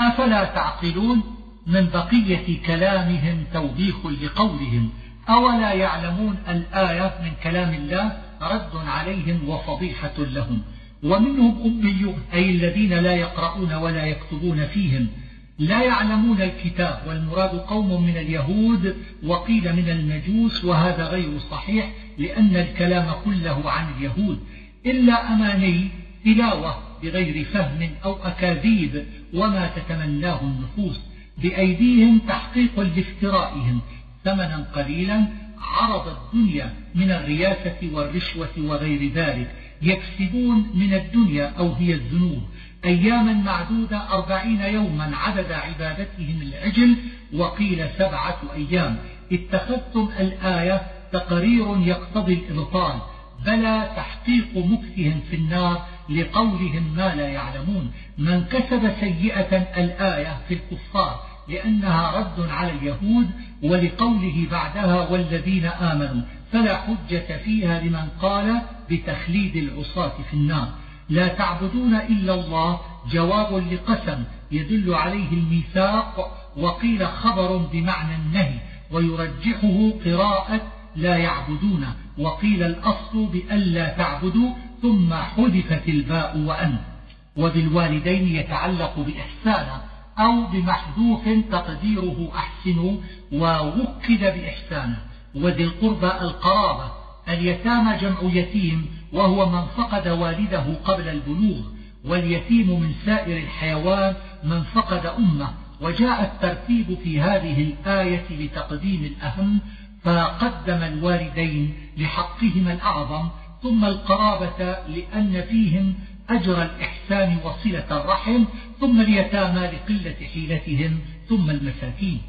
أفلا تعقلون من بقية كلامهم توبيخ لقولهم؟ أولا يعلمون الآية من كلام الله رد عليهم وفضيحة لهم. ومنهم أميون أي الذين لا يقرؤون ولا يكتبون فيهم. لا يعلمون الكتاب والمراد قوم من اليهود وقيل من المجوس وهذا غير صحيح. لأن الكلام كله عن اليهود إلا أماني تلاوة بغير فهم أو أكاذيب وما تتمناه النفوس بأيديهم تحقيق لافترائهم ثمنا قليلا عرض الدنيا من الرياسة والرشوة وغير ذلك يكسبون من الدنيا أو هي الذنوب. أياما معدودة أربعين يوما عدد عبادتهم العجل وقيل سبعة أيام. اتخذتم الآية تقرير يقتضي الإبطال بلى تحقيق مكثهم في النار لقولهم ما لا يعلمون. من كسب سيئة الآية في الكفار لأنها رد على اليهود ولقوله بعدها والذين آمنوا فلا حجة فيها لمن قال بتخليد العصاة في النار. لا تعبدون إلا الله جواب لقسم يدل عليه الميثاق وقيل خبر بمعنى النهي ويرجحه قراءة لا يعبدون وقيل الأصل بألا تعبدوا ثم حذفت الباء وأن. وبالوالدين يتعلق بإحسانا أو بمحذوف تقديره أحسنوا ووكد بإحسانه وذي القربى القرابة اليتامى جمع يتيم وهو من فقد والده قبل البلوغ. واليتيم من سائر الحيوان من فقد أمه. وجاء الترتيب في هذه الآية لتقديم الأهم فقدم الوالدين لحقهما الأعظم ثم القرابة لأن فيهم أجر الإحسان وصلة الرحم ثم اليتامى لقلة حيلتهم ثم المساكين.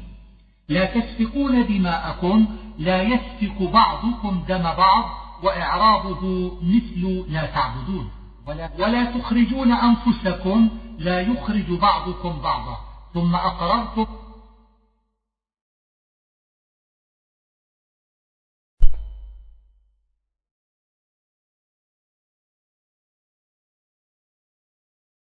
لا تسفكون دماءكم لا يسفك بعضكم دم بعض وإعرابه مثل لا تعبدون. ولا, ولا تخرجون أنفسكم لا يخرج بعضكم بعضا. ثم أقررتم